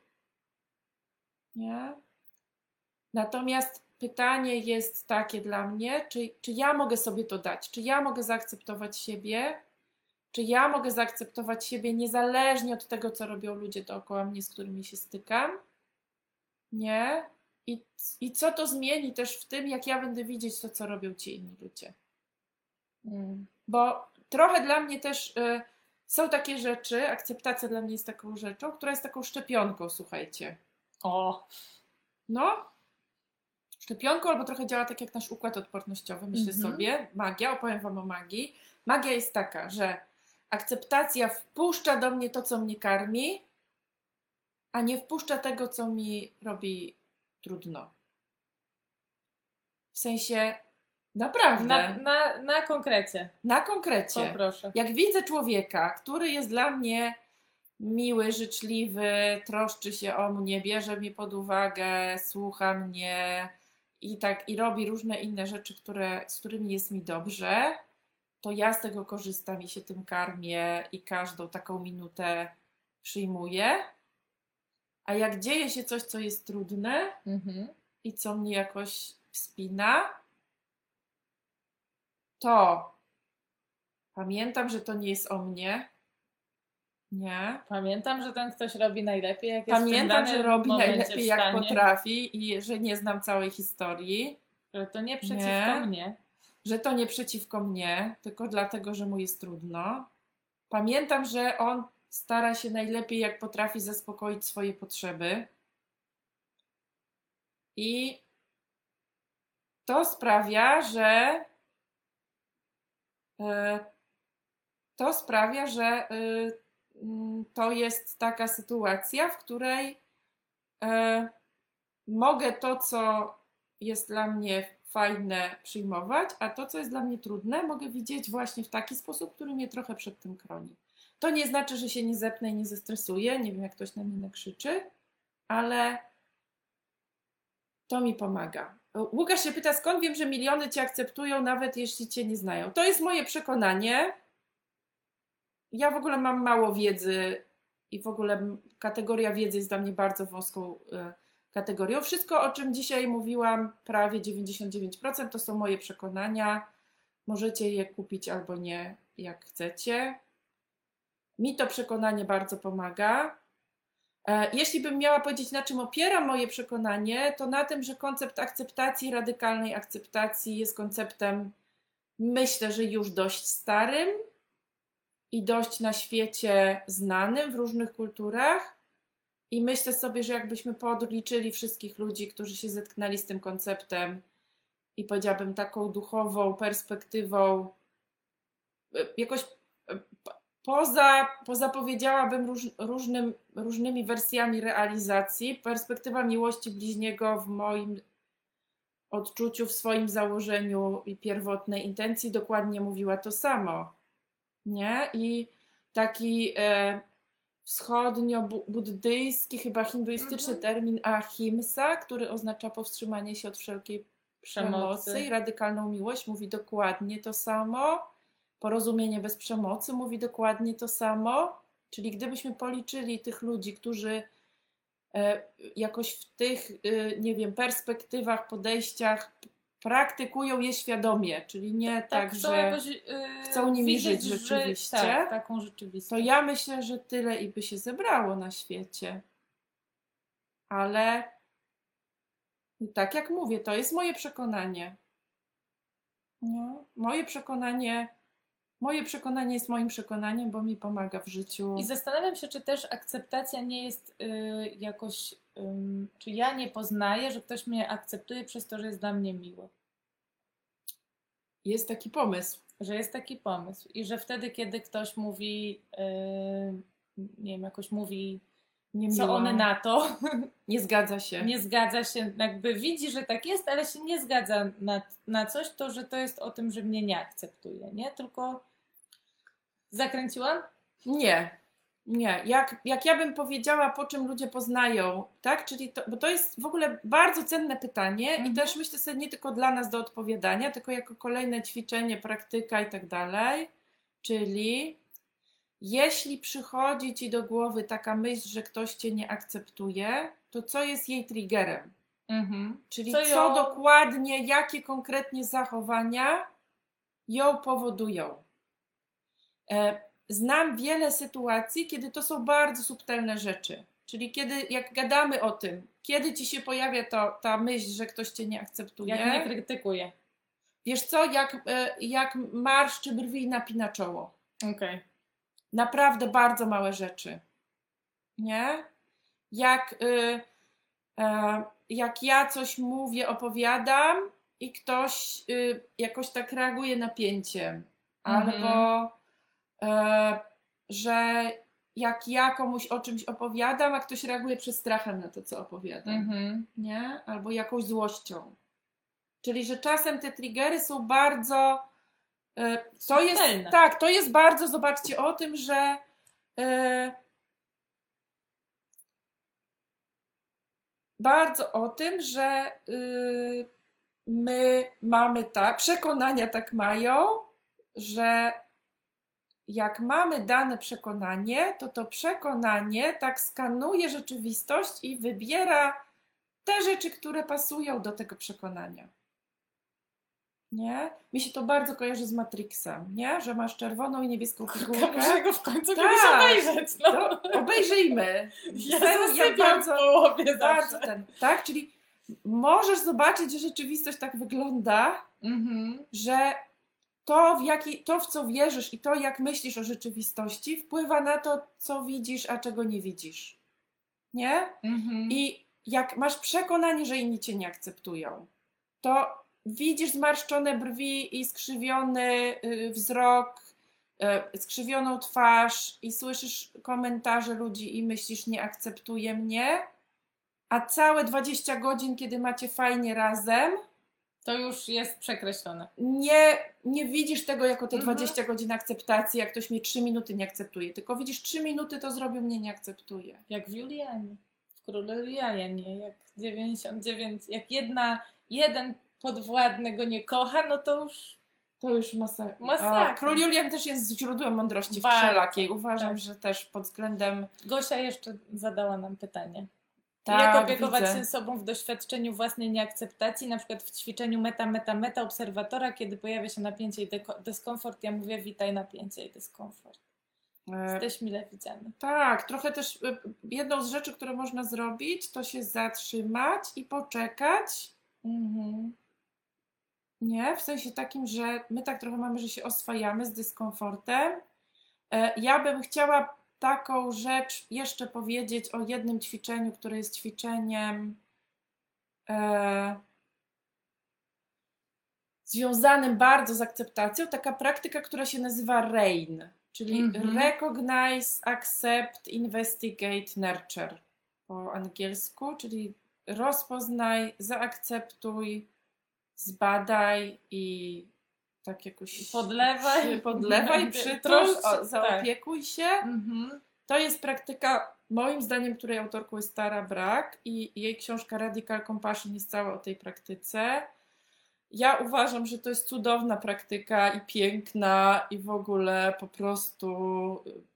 Nie? Natomiast pytanie jest takie dla mnie, czy, czy ja mogę sobie to dać? Czy ja mogę zaakceptować siebie? Czy ja mogę zaakceptować siebie niezależnie od tego, co robią ludzie dookoła mnie, z którymi się stykam? Nie? I, I co to zmieni też w tym, jak ja będę widzieć to, co robią ci inni ludzie? Mm. Bo trochę dla mnie też y, są takie rzeczy, akceptacja dla mnie jest taką rzeczą, która jest taką szczepionką, słuchajcie. O, No, szczepionką albo trochę działa tak jak nasz układ odpornościowy, myślę Mhm. sobie. Magia, opowiem Wam o magii. Magia jest taka, że akceptacja wpuszcza do mnie to, co mnie karmi, a nie wpuszcza tego, co mi robi trudno. W sensie, naprawdę, na, na, na, na konkrecie. konkrecie. Poproszę. Jak widzę człowieka, który jest dla mnie miły, życzliwy, troszczy się o mnie, bierze mnie pod uwagę, słucha mnie i tak i robi różne inne rzeczy, które, z którymi jest mi dobrze, to ja z tego korzystam i się tym karmię i każdą taką minutę przyjmuję. A jak dzieje się coś, co jest trudne Mhm. i co mnie jakoś wspina, to pamiętam, że to nie jest o mnie. Nie. Pamiętam, że ten ktoś robi najlepiej, jak jest Pamiętam, że robi najlepiej jak potrafi i że nie znam całej historii, Że to nie przeciwko Nie. mnie. Że to nie przeciwko mnie, tylko dlatego, że mu jest trudno. Pamiętam, że on stara się najlepiej jak potrafi zaspokoić swoje potrzeby. I to sprawia, że e, to sprawia, że e, mm, to jest taka sytuacja, w której e, mogę to, co jest dla mnie fajne, przyjmować, a to, co jest dla mnie trudne, mogę widzieć właśnie w taki sposób, który mnie trochę przed tym chroni. To nie znaczy, że się nie zepnę i nie zestresuję, nie wiem, jak ktoś na mnie nakrzyczy, ale to mi pomaga. Łukasz się pyta, skąd wiem, że miliony cię akceptują, nawet jeśli cię nie znają. To jest moje przekonanie. Ja w ogóle mam mało wiedzy i w ogóle kategoria wiedzy jest dla mnie bardzo wąską y, kategorią. Wszystko, o czym dzisiaj mówiłam, prawie 99%, to są moje przekonania. Możecie je kupić albo nie, jak chcecie. Mi to przekonanie bardzo pomaga. E, Jeśli bym miała powiedzieć, na czym opieram moje przekonanie, to na tym, że koncept akceptacji, radykalnej akceptacji jest konceptem, myślę, że już dość starym i dość na świecie znanym w różnych kulturach. I myślę sobie, że jakbyśmy podliczyli wszystkich ludzi, którzy się zetknęli z tym konceptem i powiedziałabym taką duchową perspektywą, e, jakoś e, poza, poza powiedziałabym róż, różnym, różnymi wersjami realizacji, perspektywa miłości bliźniego w moim odczuciu, w swoim założeniu i pierwotnej intencji dokładnie mówiła to samo. Nie? I taki e, wschodnio-buddyjski, chyba hinduistyczny Mhm. termin ahimsa, który oznacza powstrzymanie się od wszelkiej przemocy Przemocy. i radykalną miłość, mówi dokładnie to samo. Porozumienie bez przemocy mówi dokładnie to samo. Czyli gdybyśmy policzyli tych ludzi, którzy e, jakoś w tych, e, nie wiem, perspektywach, podejściach praktykują je świadomie, czyli nie tak, chcą że jakoś, yy, chcą nimi widzieć, żyć że- rzeczywiście. tak, taką to rzeczywistość. ja myślę, że tyle i by się zebrało na świecie. Ale tak jak mówię, to jest moje przekonanie. No, moje przekonanie, moje przekonanie jest moim przekonaniem, bo mi pomaga w życiu. I zastanawiam się, czy też akceptacja nie jest y, jakoś, czy ja nie poznaję, że ktoś mnie akceptuje przez to, że jest dla mnie miły. Jest taki pomysł. Że jest taki pomysł i że wtedy, kiedy ktoś mówi, y, nie wiem, jakoś mówi, Niemiła. co on na to, *laughs* Nie zgadza się. nie zgadza się, jakby widzi, że tak jest, ale się nie zgadza na, na coś, to że to jest o tym, że mnie nie akceptuje, nie? Tylko zakręciłam? Nie. Nie, jak, jak ja bym powiedziała, po czym ludzie poznają, tak? Czyli to, bo to jest w ogóle bardzo cenne pytanie i Mhm. też myślę sobie nie tylko dla nas do odpowiadania, tylko jako kolejne ćwiczenie, praktyka i tak dalej. Czyli jeśli przychodzi ci do głowy taka myśl, że ktoś cię nie akceptuje, to co jest jej triggerem? Mhm. Czyli Co co, ją- dokładnie, jakie konkretnie zachowania ją powodują. E, Znam wiele sytuacji, kiedy to są bardzo subtelne rzeczy. Czyli kiedy, jak gadamy o tym, kiedy ci się pojawia to, ta myśl, że ktoś cię nie akceptuje, Jak mnie krytykuje. wiesz co, jak, e, jak marszczy brwi i napina czoło. Okej. Naprawdę bardzo małe rzeczy. Nie? Jak, y, e, jak ja coś mówię, opowiadam i ktoś y, jakoś tak reaguje napięciem. Mhm. Albo że jak ja komuś o czymś opowiadam, a ktoś reaguje przestrachem na to, co opowiadam Mhm. nie? Albo jakąś złością. Czyli, że czasem te triggery są bardzo. e, To jest, tak, to jest bardzo, zobaczcie o tym, że e, bardzo o tym, że y, my mamy tak, przekonania tak mają, że jak mamy dane przekonanie, to to przekonanie tak skanuje rzeczywistość i wybiera te rzeczy, które pasują do tego przekonania. Nie? Mi się to bardzo kojarzy z Matrixem, nie? Że masz czerwoną i niebieską figurkę. Muszę go w końcu Tak. obejrzeć. No. Obejrzyjmy. Ja Serio, zasypiam bardzo- w połowie Bardzo ten, tak? Czyli możesz zobaczyć, że rzeczywistość tak wygląda, Mhm. że to w, jaki, to, w co wierzysz i to, jak myślisz o rzeczywistości, wpływa na to, co widzisz, a czego nie widzisz. Nie? Mhm. I jak masz przekonanie, że inni cię nie akceptują, to widzisz zmarszczone brwi i skrzywiony y, wzrok, y, skrzywioną twarz i słyszysz komentarze ludzi i myślisz, nie akceptuje mnie, a całe 20 godzin, kiedy macie fajnie razem, To już jest przekreślone. nie, nie widzisz tego jako te Mhm. 20 godzin akceptacji, jak ktoś mnie 3 minuty nie akceptuje, tylko widzisz 3 minuty to zrobił, mnie nie akceptuje. Jak w Julianie. W Królu Julianie. Jak 99, jak jedna, jeden podwładny go nie kocha, no to już To już masakra. Król Julian też jest źródłem mądrości Bardzo, wszelakiej. Uważam, tak. że też pod względem. Gosia jeszcze zadała nam pytanie. Tak, Jak opiekować widzę. się sobą w doświadczeniu własnej nieakceptacji, na przykład w ćwiczeniu meta, meta, meta obserwatora, kiedy pojawia się napięcie i dyskomfort, ja mówię witaj napięcie i dyskomfort. E, Jesteś mile widziany. tak, trochę też e, jedną z rzeczy, które można zrobić, to się zatrzymać i poczekać. Mhm. Nie, w sensie takim, że my tak trochę mamy, że się oswajamy z dyskomfortem. E, Ja bym chciała taką rzecz jeszcze powiedzieć o jednym ćwiczeniu, które jest ćwiczeniem e, związanym bardzo z akceptacją. Taka praktyka, która się nazywa RAIN, czyli Mhm. Recognize, Accept, Investigate, Nurture po angielsku, czyli rozpoznaj, zaakceptuj, zbadaj i tak jakoś Podlewaj. podlewaj, *laughs* przytul, o, tak. zaopiekuj się. Mhm. To jest praktyka, moim zdaniem, której autorką jest Tara Brack i jej książka Radical Compassion jest cała o tej praktyce. Ja uważam, że to jest cudowna praktyka i piękna i w ogóle po prostu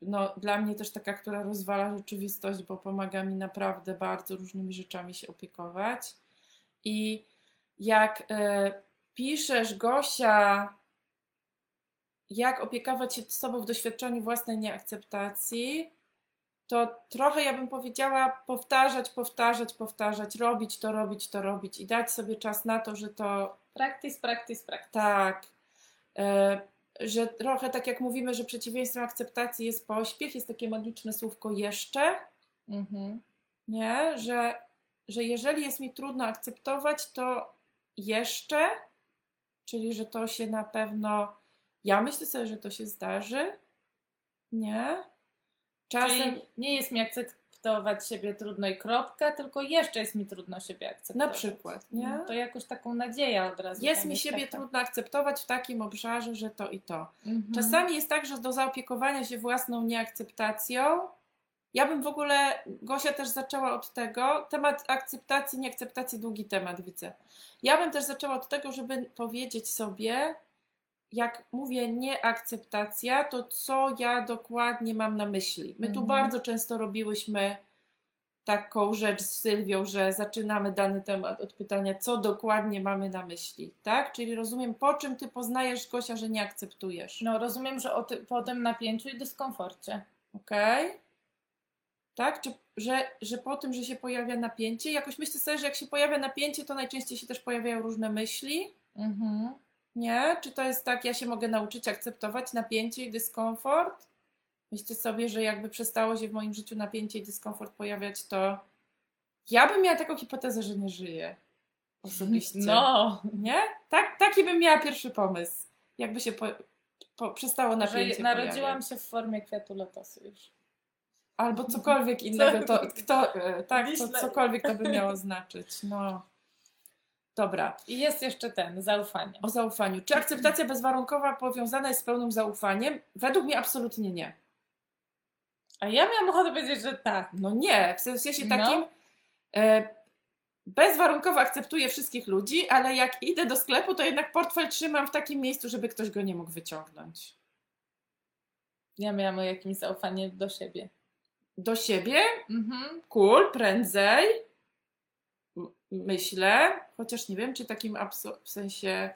no, dla mnie też taka, która rozwala rzeczywistość, bo pomaga mi naprawdę bardzo różnymi rzeczami się opiekować. I jak e, piszesz, Gosia, jak opiekować się sobą w doświadczeniu własnej nieakceptacji, to trochę ja bym powiedziała powtarzać, powtarzać, powtarzać, robić to, robić to, robić i dać sobie czas na to, że to Practice, practice, practice. tak, e, że trochę tak jak mówimy, że przeciwieństwem akceptacji jest pośpiech, jest takie magiczne słówko jeszcze, Mhm. nie? Że, że jeżeli jest mi trudno akceptować, to jeszcze, czyli że to się na pewno, ja myślę sobie, że to się zdarzy, nie? Czasem, Czyli nie jest mi akceptować siebie trudno i kropka, tylko jeszcze jest mi trudno siebie akceptować. na przykład, nie? No to jakoś taką nadzieję od razu. Jest mi siebie taka. trudno akceptować w takim obszarze, że to i to. Mhm. Czasami jest tak, że do zaopiekowania się własną nieakceptacją, ja bym w ogóle, Gosia też zaczęła od tego, temat akceptacji, nieakceptacji, długi temat widzę. Ja bym też zaczęła od tego, żeby powiedzieć sobie, jak mówię nieakceptacja, to co ja dokładnie mam na myśli. My tu Mhm. bardzo często robiłyśmy taką rzecz z Sylwią, że zaczynamy dany temat od pytania, co dokładnie mamy na myśli, tak? Czyli rozumiem, po czym ty poznajesz, Gosia, że nie akceptujesz. No rozumiem, że ty, po tym napięciu i dyskomforcie. Okej? Tak? Czy, że, że po tym, że się pojawia napięcie, jakoś myślę sobie, że jak się pojawia napięcie, to najczęściej się też pojawiają różne myśli, Mhm. nie? Czy to jest tak, ja się mogę nauczyć akceptować napięcie i dyskomfort? Myślę sobie, że jakby przestało się w moim życiu napięcie i dyskomfort pojawiać, to ja bym miała taką hipotezę, że nie żyję osobiście. No, Nie? Tak, taki bym miała pierwszy pomysł. Jakby się po, po, przestało napięcie że narodziłam pojawiać. się w formie kwiatu lotosu już. Albo cokolwiek innego, to, kto, e, tak, to cokolwiek to by *laughs* miało znaczyć. No. Dobra, I jest jeszcze ten, zaufanie. o zaufaniu. Czy akceptacja bezwarunkowa powiązana jest z pełnym zaufaniem? Według mnie absolutnie nie. A ja miałam ochotę powiedzieć, że tak. No nie, w sensie No. takim e, bezwarunkowo akceptuję wszystkich ludzi, ale jak idę do sklepu, to jednak portfel trzymam w takim miejscu, żeby ktoś go nie mógł wyciągnąć. Ja miałam jakimś zaufanie do siebie. Do siebie, Mhm. cool, prędzej, myślę, chociaż nie wiem, czy takim w sensie,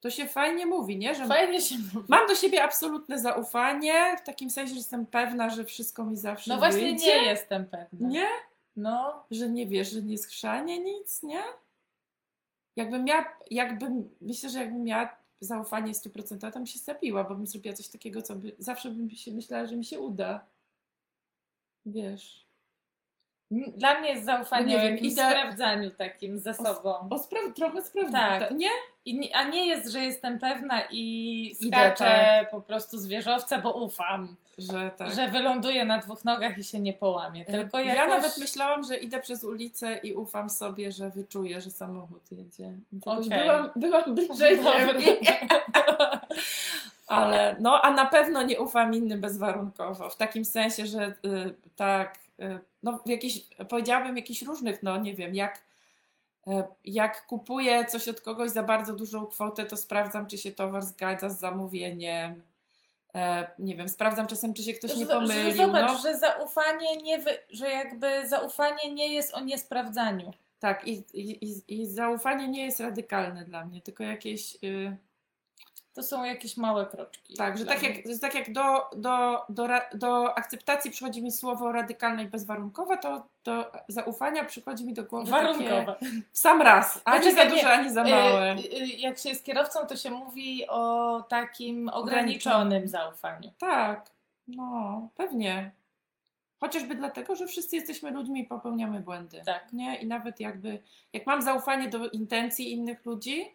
to się fajnie mówi, nie? Że Fajnie się mówi. mam do siebie absolutne zaufanie, w takim sensie, że jestem pewna, że wszystko mi zawsze No właśnie wyjdzie. nie jestem pewna. Nie? No, Że nie wiesz, że nie schrzanie nic, nie? Jakbym miała, jakbym, myślę, że jakbym miała zaufanie 100%, to bym się zabiła, bo bym zrobiła coś takiego, co by, zawsze bym się myślała, że mi się uda. Wiesz. dla mnie jest zaufanie No nie wiem, sprawdzaniu takim ze sobą. O, spra- trochę sprawdzę. Tak. Nie? I a nie jest, że jestem pewna i skaczę tak. po prostu z wieżowca, bo ufam, Że tak. że wyląduję na dwóch nogach i się nie połamię. Tylko jakoś... Ja nawet myślałam, że idę przez ulicę i ufam sobie, że wyczuję, że samochód jedzie. Okej. Byłam, byłam bliżej. *laughs* Ale no, a na pewno nie ufam innym bezwarunkowo. W takim sensie, że y, tak, y, no jakiś, powiedziałabym jakichś różnych, no nie wiem, jak, y, jak kupuję coś od kogoś za bardzo dużą kwotę, to sprawdzam, czy się towar zgadza z zamówieniem. E, nie wiem, sprawdzam czasem, czy się ktoś nie że pomylił. Zobacz, no. że zaufanie nie wy... że jakby zaufanie nie jest o niesprawdzaniu. Tak, i, i, i- i zaufanie nie jest radykalne dla mnie, tylko jakieś. y, To są jakieś małe kroczki. tak, że tak mnie. jak, że tak jak do, do, do, do akceptacji przychodzi mi słowo radykalne i bezwarunkowe, to do zaufania przychodzi mi do głowy Warunkowe. takie w sam raz, ani Poczekaj, za nie, duże, ani za małe. Y, y, Jak się jest kierowcą, to się mówi o takim ograniczonym zaufaniu. Tak, no, pewnie. Chociażby dlatego, że wszyscy jesteśmy ludźmi i popełniamy błędy. Tak. Nie? I nawet jakby, jak mam zaufanie do intencji innych ludzi,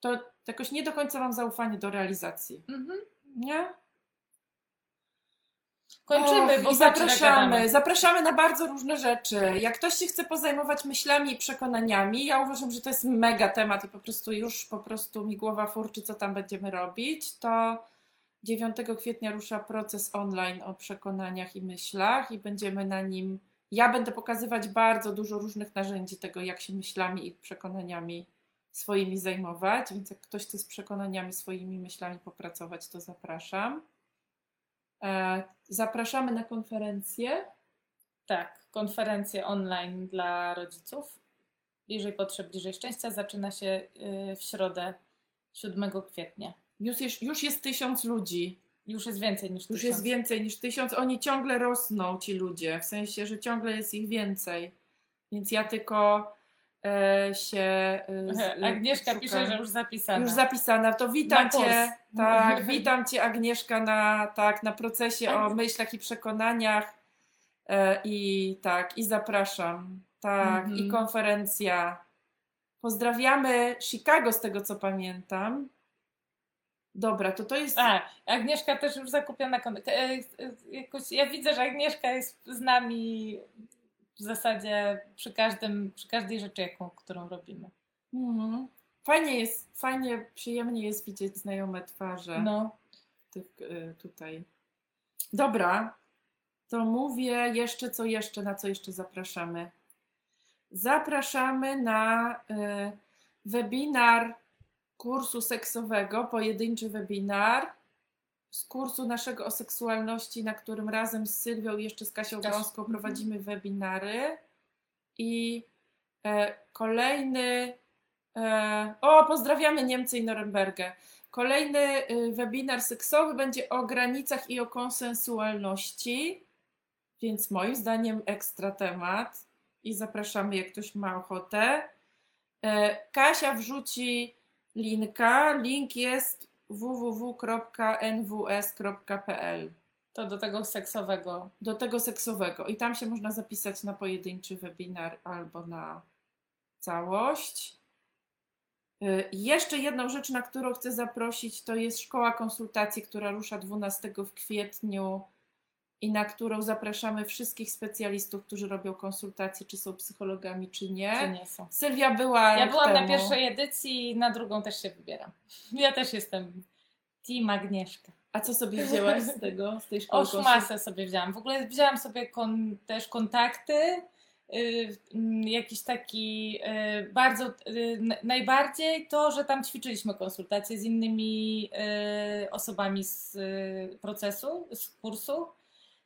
to jakoś nie do końca mam zaufanie do realizacji. Mhm. Nie? Kończymy, Och, bo i zapraszamy. zapraszamy. Zapraszamy na bardzo różne rzeczy. Jak ktoś się chce pozajmować myślami i przekonaniami, ja uważam, że to jest mega temat i po prostu już po prostu mi głowa furczy, co tam będziemy robić, to 9 kwietnia rusza proces online o przekonaniach i myślach i będziemy na nim, ja będę pokazywać bardzo dużo różnych narzędzi tego, jak się myślami i przekonaniami swoimi zajmować, więc jak ktoś chce z przekonaniami, swoimi myślami popracować, to zapraszam. E, Zapraszamy na konferencję. Tak, konferencję online dla rodziców. Bliżej potrzeb, bliżej szczęścia zaczyna się y, w środę 7 kwietnia. Już jest, już jest tysiąc ludzi. Już jest więcej niż Już tysiąc. jest więcej niż tysiąc. Oni ciągle rosną, ci ludzie. W sensie, że ciągle jest ich więcej. Więc ja tylko się. E, z- Agnieszka szukam. pisze, że już zapisana. Już zapisana. To witam. Cię. Tak, *laughs* witam Cię Agnieszka na, tak, na procesie o myślach i przekonaniach. E, I tak, i zapraszam. Tak, Mhm. i konferencja. Pozdrawiamy Chicago z tego co pamiętam. Dobra, to to jest. A, Agnieszka też już zakupiona. e, e, Jakoś, ja widzę, że Agnieszka jest z nami w zasadzie przy, każdym, przy każdej rzeczy, jaką, którą robimy. Mhm. Fajnie jest, fajnie, przyjemnie jest widzieć znajome twarze No, tych y, tutaj. Dobra, to mówię jeszcze, co jeszcze, na co jeszcze zapraszamy. Zapraszamy na y, webinar kursu seksowego, pojedynczy webinar z kursu naszego o seksualności, na którym razem z Sylwią i jeszcze z Kasią Gąską mhm. prowadzimy webinary. I e, kolejny. E, o, pozdrawiamy Niemcy i Norymbergę. Kolejny y, webinar seksowy będzie o granicach i o konsensualności, więc moim zdaniem ekstra temat i zapraszamy, jak ktoś ma ochotę. E, Kasia wrzuci linka. Link jest www.nws.pl to do tego seksowego. do tego seksowego i tam się można zapisać na pojedynczy webinar albo na całość. Y, Jeszcze jedną rzecz, na którą chcę zaprosić, to jest szkoła konsultacji, która rusza 12 w kwietniu i na którą zapraszamy wszystkich specjalistów, którzy robią konsultacje, czy są psychologami, czy nie. Czy nie są? Sylwia była. Ja byłam na temu. pierwszej edycji, na drugą też się wybieram. *laughs* Ja też jestem Team Agnieszka. A co sobie wzięłaś z *laughs* tego, z tej szkoły Oż masę sobie wzięłam. W ogóle wzięłam sobie kon, też kontakty. y, mm, jakiś taki y, bardzo, y, najbardziej to, że tam ćwiczyliśmy konsultacje z innymi osobami z procesu, z kursu,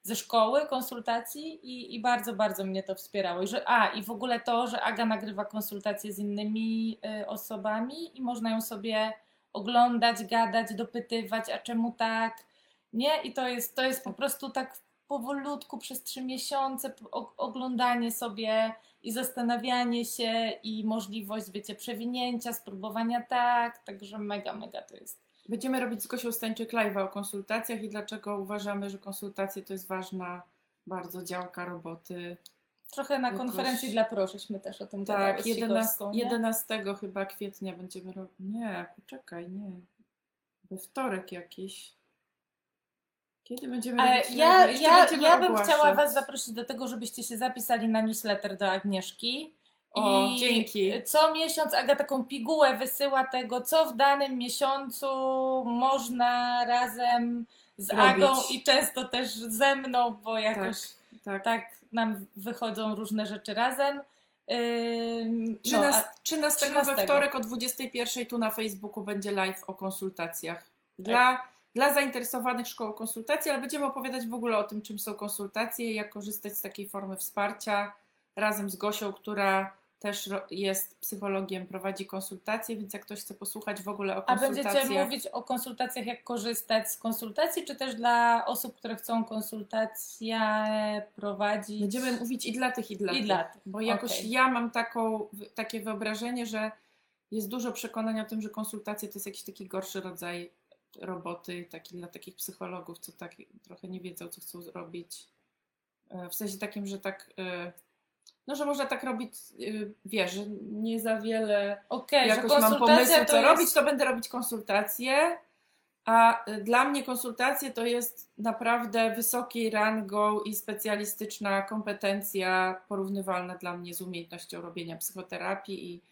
ze szkoły konsultacji i, i bardzo, bardzo mnie to wspierało. I że, a, i w ogóle to, że Aga nagrywa konsultacje z innymi y, osobami i można ją sobie oglądać, gadać, dopytywać, a czemu tak, nie? I to jest, to jest po prostu tak powolutku przez trzy miesiące oglądanie sobie i zastanawianie się i możliwość, wiecie, przewinięcia, spróbowania tak, także mega, mega to jest. Będziemy robić z Gosią Stańczyk live o konsultacjach i dlaczego uważamy, że konsultacje to jest ważna bardzo działka roboty. Trochę na Jakoś- konferencji dla prosześmy też o tym Tak, z 11, Sikowską, nie? 11 chyba kwietnia będziemy robić. Nie, poczekaj, nie. We wtorek jakiś. Kiedy będziemy Ale robić ja, ja, będziemy ja bym ogłaszać. chciała Was zaprosić do tego, żebyście się zapisali na newsletter do Agnieszki. O, I dzięki. co miesiąc Aga taką pigułę wysyła tego, co w danym miesiącu można razem z Robić. Agą i często też ze mną, bo jakoś Tak. tak nam wychodzą różne rzeczy razem. Ym, no, 13, a- 13 we 13. wtorek o 21 tu na Facebooku będzie live o konsultacjach. Dla, dla zainteresowanych szkołą konsultacji, ale będziemy opowiadać w ogóle o tym, czym są konsultacje i jak korzystać z takiej formy wsparcia razem z Gosią, która też jest psychologiem, prowadzi konsultacje, więc jak ktoś chce posłuchać w ogóle o a będziecie konsultacjach. mówić o konsultacjach, jak korzystać z konsultacji, czy też dla osób, które chcą konsultacje prowadzić? Będziemy mówić i dla tych, i dla I tych. dla tych, Bo jakoś okej. ja mam taką, takie wyobrażenie, że jest dużo przekonania o tym, że konsultacje to jest jakiś taki gorszy rodzaj roboty, taki dla takich psychologów, co tak trochę nie wiedzą, co chcą zrobić. E, W sensie takim, że tak, e, no, że można tak robić, e, wiesz, nie za wiele Okej, że jakoś mam to co jest... robić, to będę robić konsultacje. A y, dla mnie konsultacje to jest naprawdę wysokiej rangą i specjalistyczna kompetencja, porównywalna dla mnie z umiejętnością robienia psychoterapii i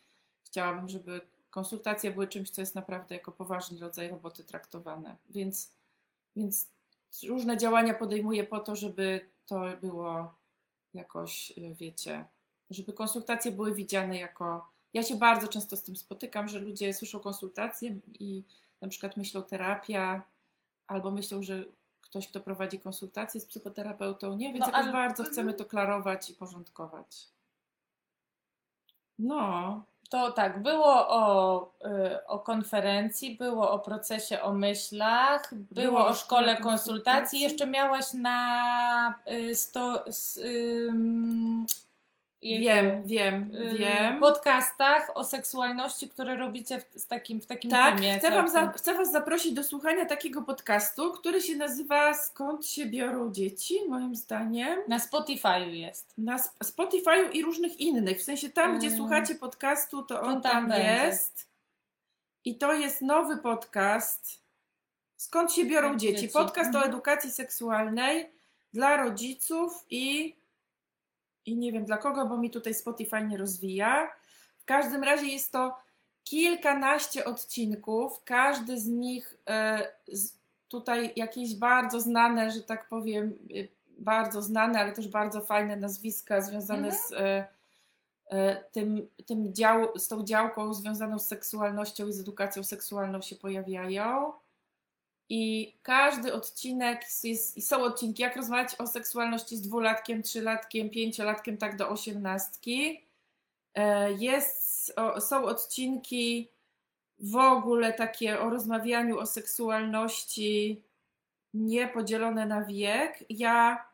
chciałabym, żeby konsultacje były czymś, co jest naprawdę jako poważny rodzaj roboty traktowane. Więc, więc różne działania podejmuję po to, żeby to było jakoś, y, wiecie, żeby konsultacje były widziane jako. Ja się bardzo często z tym spotykam, że ludzie słyszą konsultacje i na przykład myślą terapia, albo myślą, że ktoś, kto prowadzi konsultacje z psychoterapeutą, nie, więc No, ale- bardzo chcemy to klarować i porządkować. No, To tak, było o, y, o konferencji, było o procesie o myślach, było, o szkole konsultacji. konsultacji. Jeszcze miałaś na y, sto, s, ym, wiem, wiem, y, wiem. podcastach o seksualności, które robicie w, z takim, w takim Tak, chcę, wam za, chcę Was zaprosić do słuchania takiego podcastu, który się nazywa Skąd się biorą dzieci, moim zdaniem. Na Spotify'u jest. Na Sp- Spotify'u i różnych innych. W sensie tam, gdzie Mm. słuchacie podcastu, to on To tam tam jest. I to jest nowy podcast. Skąd się biorą dzieci? dzieci. Podcast o Mhm. edukacji seksualnej dla rodziców i, i nie wiem dla kogo, bo mi tutaj Spotify nie rozwija. W każdym razie jest to kilkanaście odcinków. Każdy z nich e, tutaj jakieś bardzo znane, że tak powiem, e, bardzo znane, ale też bardzo fajne nazwiska związane Mhm. z e, tym, tym dział, z tą działką związaną z seksualnością i z edukacją seksualną się pojawiają. I każdy odcinek jest, i są odcinki, jak rozmawiać o seksualności z dwulatkiem, trzylatkiem, pięciolatkiem, tak do osiemnastki. E, Jest, są odcinki w ogóle takie o rozmawianiu o seksualności niepodzielone na wiek. Ja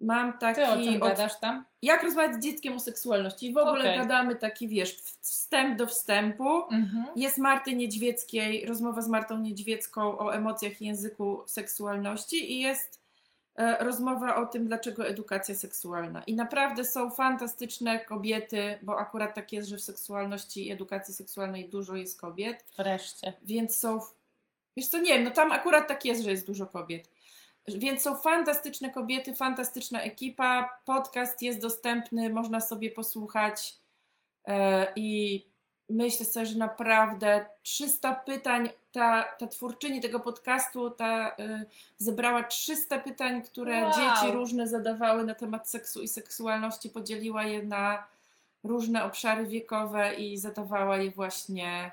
mam taki. Ty o czym od- gadasz tam? jak rozmawiać z dzieckiem o seksualności. I w ogóle Okej. gadamy taki, wiesz, wstęp do wstępu. Mhm. Jest Marty Niedźwieckiej, rozmowa z Martą Niedźwiecką o emocjach i języku seksualności i jest e, rozmowa o tym, dlaczego edukacja seksualna. I naprawdę są fantastyczne kobiety, bo akurat tak jest, że w seksualności i edukacji seksualnej dużo jest kobiet, Wreszcie. więc są, wiesz co, nie wiem, no tam akurat tak jest, że jest dużo kobiet. Więc są fantastyczne kobiety, fantastyczna ekipa. Podcast jest dostępny, można sobie posłuchać. E, I myślę sobie, że naprawdę 300 pytań, ta, ta twórczyni tego podcastu ta, y, zebrała 300 pytań, które Wow. dzieci różne zadawały na temat seksu i seksualności, podzieliła je na różne obszary wiekowe i zadawała je właśnie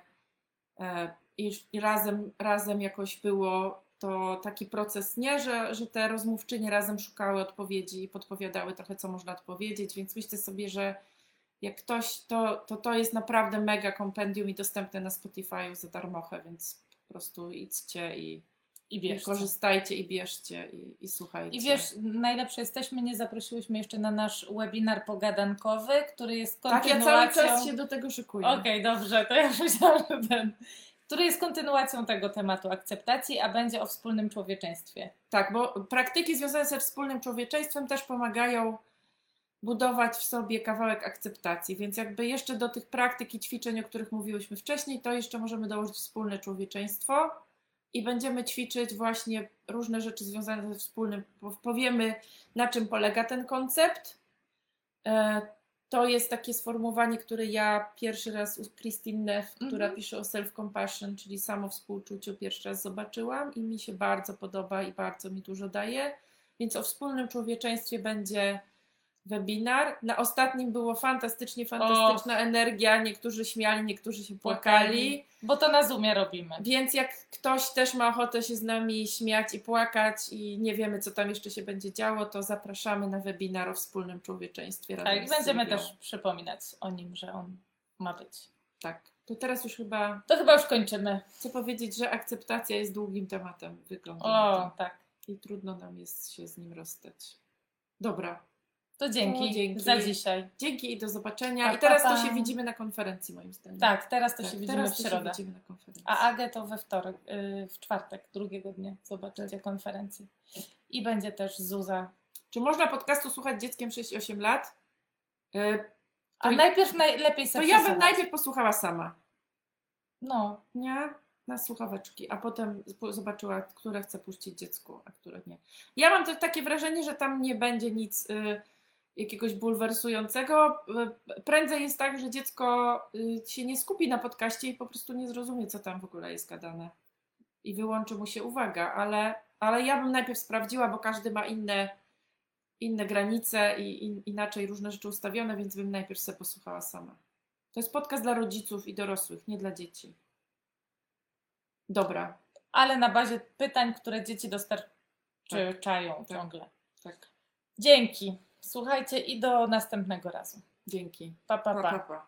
e, i razem, razem jakoś było to taki proces, nie, że, że te rozmówczynie razem szukały odpowiedzi i podpowiadały trochę, co można odpowiedzieć, więc myślę sobie, że jak ktoś, to, to to jest naprawdę mega kompendium i dostępne na Spotify za darmochę, więc po prostu idźcie i, I i korzystajcie i bierzcie i, i słuchajcie. I wiesz, najlepsze jesteśmy, nie zaprosiłyśmy jeszcze na nasz webinar pogadankowy, który jest tak, ja kontynuacją... cały czas się do tego szykuję. Okej, dobrze, to ja myślałam, że ten... Który jest kontynuacją tego tematu akceptacji, a będzie o wspólnym człowieczeństwie. Tak, bo praktyki związane ze wspólnym człowieczeństwem też pomagają budować w sobie kawałek akceptacji, więc jakby jeszcze do tych praktyk i ćwiczeń, o których mówiłyśmy wcześniej, to jeszcze możemy dołożyć wspólne człowieczeństwo i będziemy ćwiczyć właśnie różne rzeczy związane ze wspólnym, po- powiemy na czym polega ten koncept. To jest takie sformułowanie, które ja pierwszy raz u Christine Neff, która Mhm. pisze o self-compassion, czyli samo współczuciu, pierwszy raz zobaczyłam i mi się bardzo podoba i bardzo mi dużo daje. Więc o wspólnym człowieczeństwie będzie webinar. Na ostatnim było fantastycznie, fantastyczna energia. Niektórzy śmiali, niektórzy się płakali. Bo to na Zoomie robimy. Więc jak ktoś też ma ochotę się z nami śmiać i płakać i nie wiemy, co tam jeszcze się będzie działo, to zapraszamy na webinar o wspólnym człowieczeństwie. Tak, i będziemy Sylwią. też przypominać o nim, że on ma być. Tak. To teraz już chyba To chyba już kończymy. chcę powiedzieć, że akceptacja jest długim tematem. Wygląda O, tak. I trudno nam jest się z nim rozstać. Dobra. To dzięki, O, dzięki. za dzisiaj. Dzięki i do zobaczenia. Pa, I teraz pa, to pa. się widzimy na konferencji moim zdaniem. Tak, teraz to Tak, się widzimy teraz w to środę. widzimy na konferencji. A Agę to we wtorek, yy, w czwartek, drugiego dnia zobaczycie Tak. konferencję. I będzie też Zuza. Czy można podcastu słuchać dzieckiem 6-8 lat? Y, A To- najpierw najlepiej To sobie ja bym najpierw posłuchała sama. No, Nie? na słuchaweczki, a potem zobaczyła, które chce puścić dziecku, a które nie. Ja mam też takie wrażenie, że tam nie będzie nic y, jakiegoś bulwersującego. Prędzej jest tak, że dziecko y, się nie skupi na podcaście i po prostu nie zrozumie, co tam w ogóle jest gadane. I wyłączy mu się uwaga, ale, ale ja bym najpierw sprawdziła, bo każdy ma inne, inne granice i in, inaczej różne rzeczy ustawione, więc bym najpierw sobie posłuchała sama. To jest podcast dla rodziców i dorosłych, nie dla dzieci. Dobra, Ale na bazie pytań, które dzieci dostarczają Tak. ciągle. tak. Dzięki. Słuchajcie i do następnego razu. Dzięki. Pa, pa, pa. pa.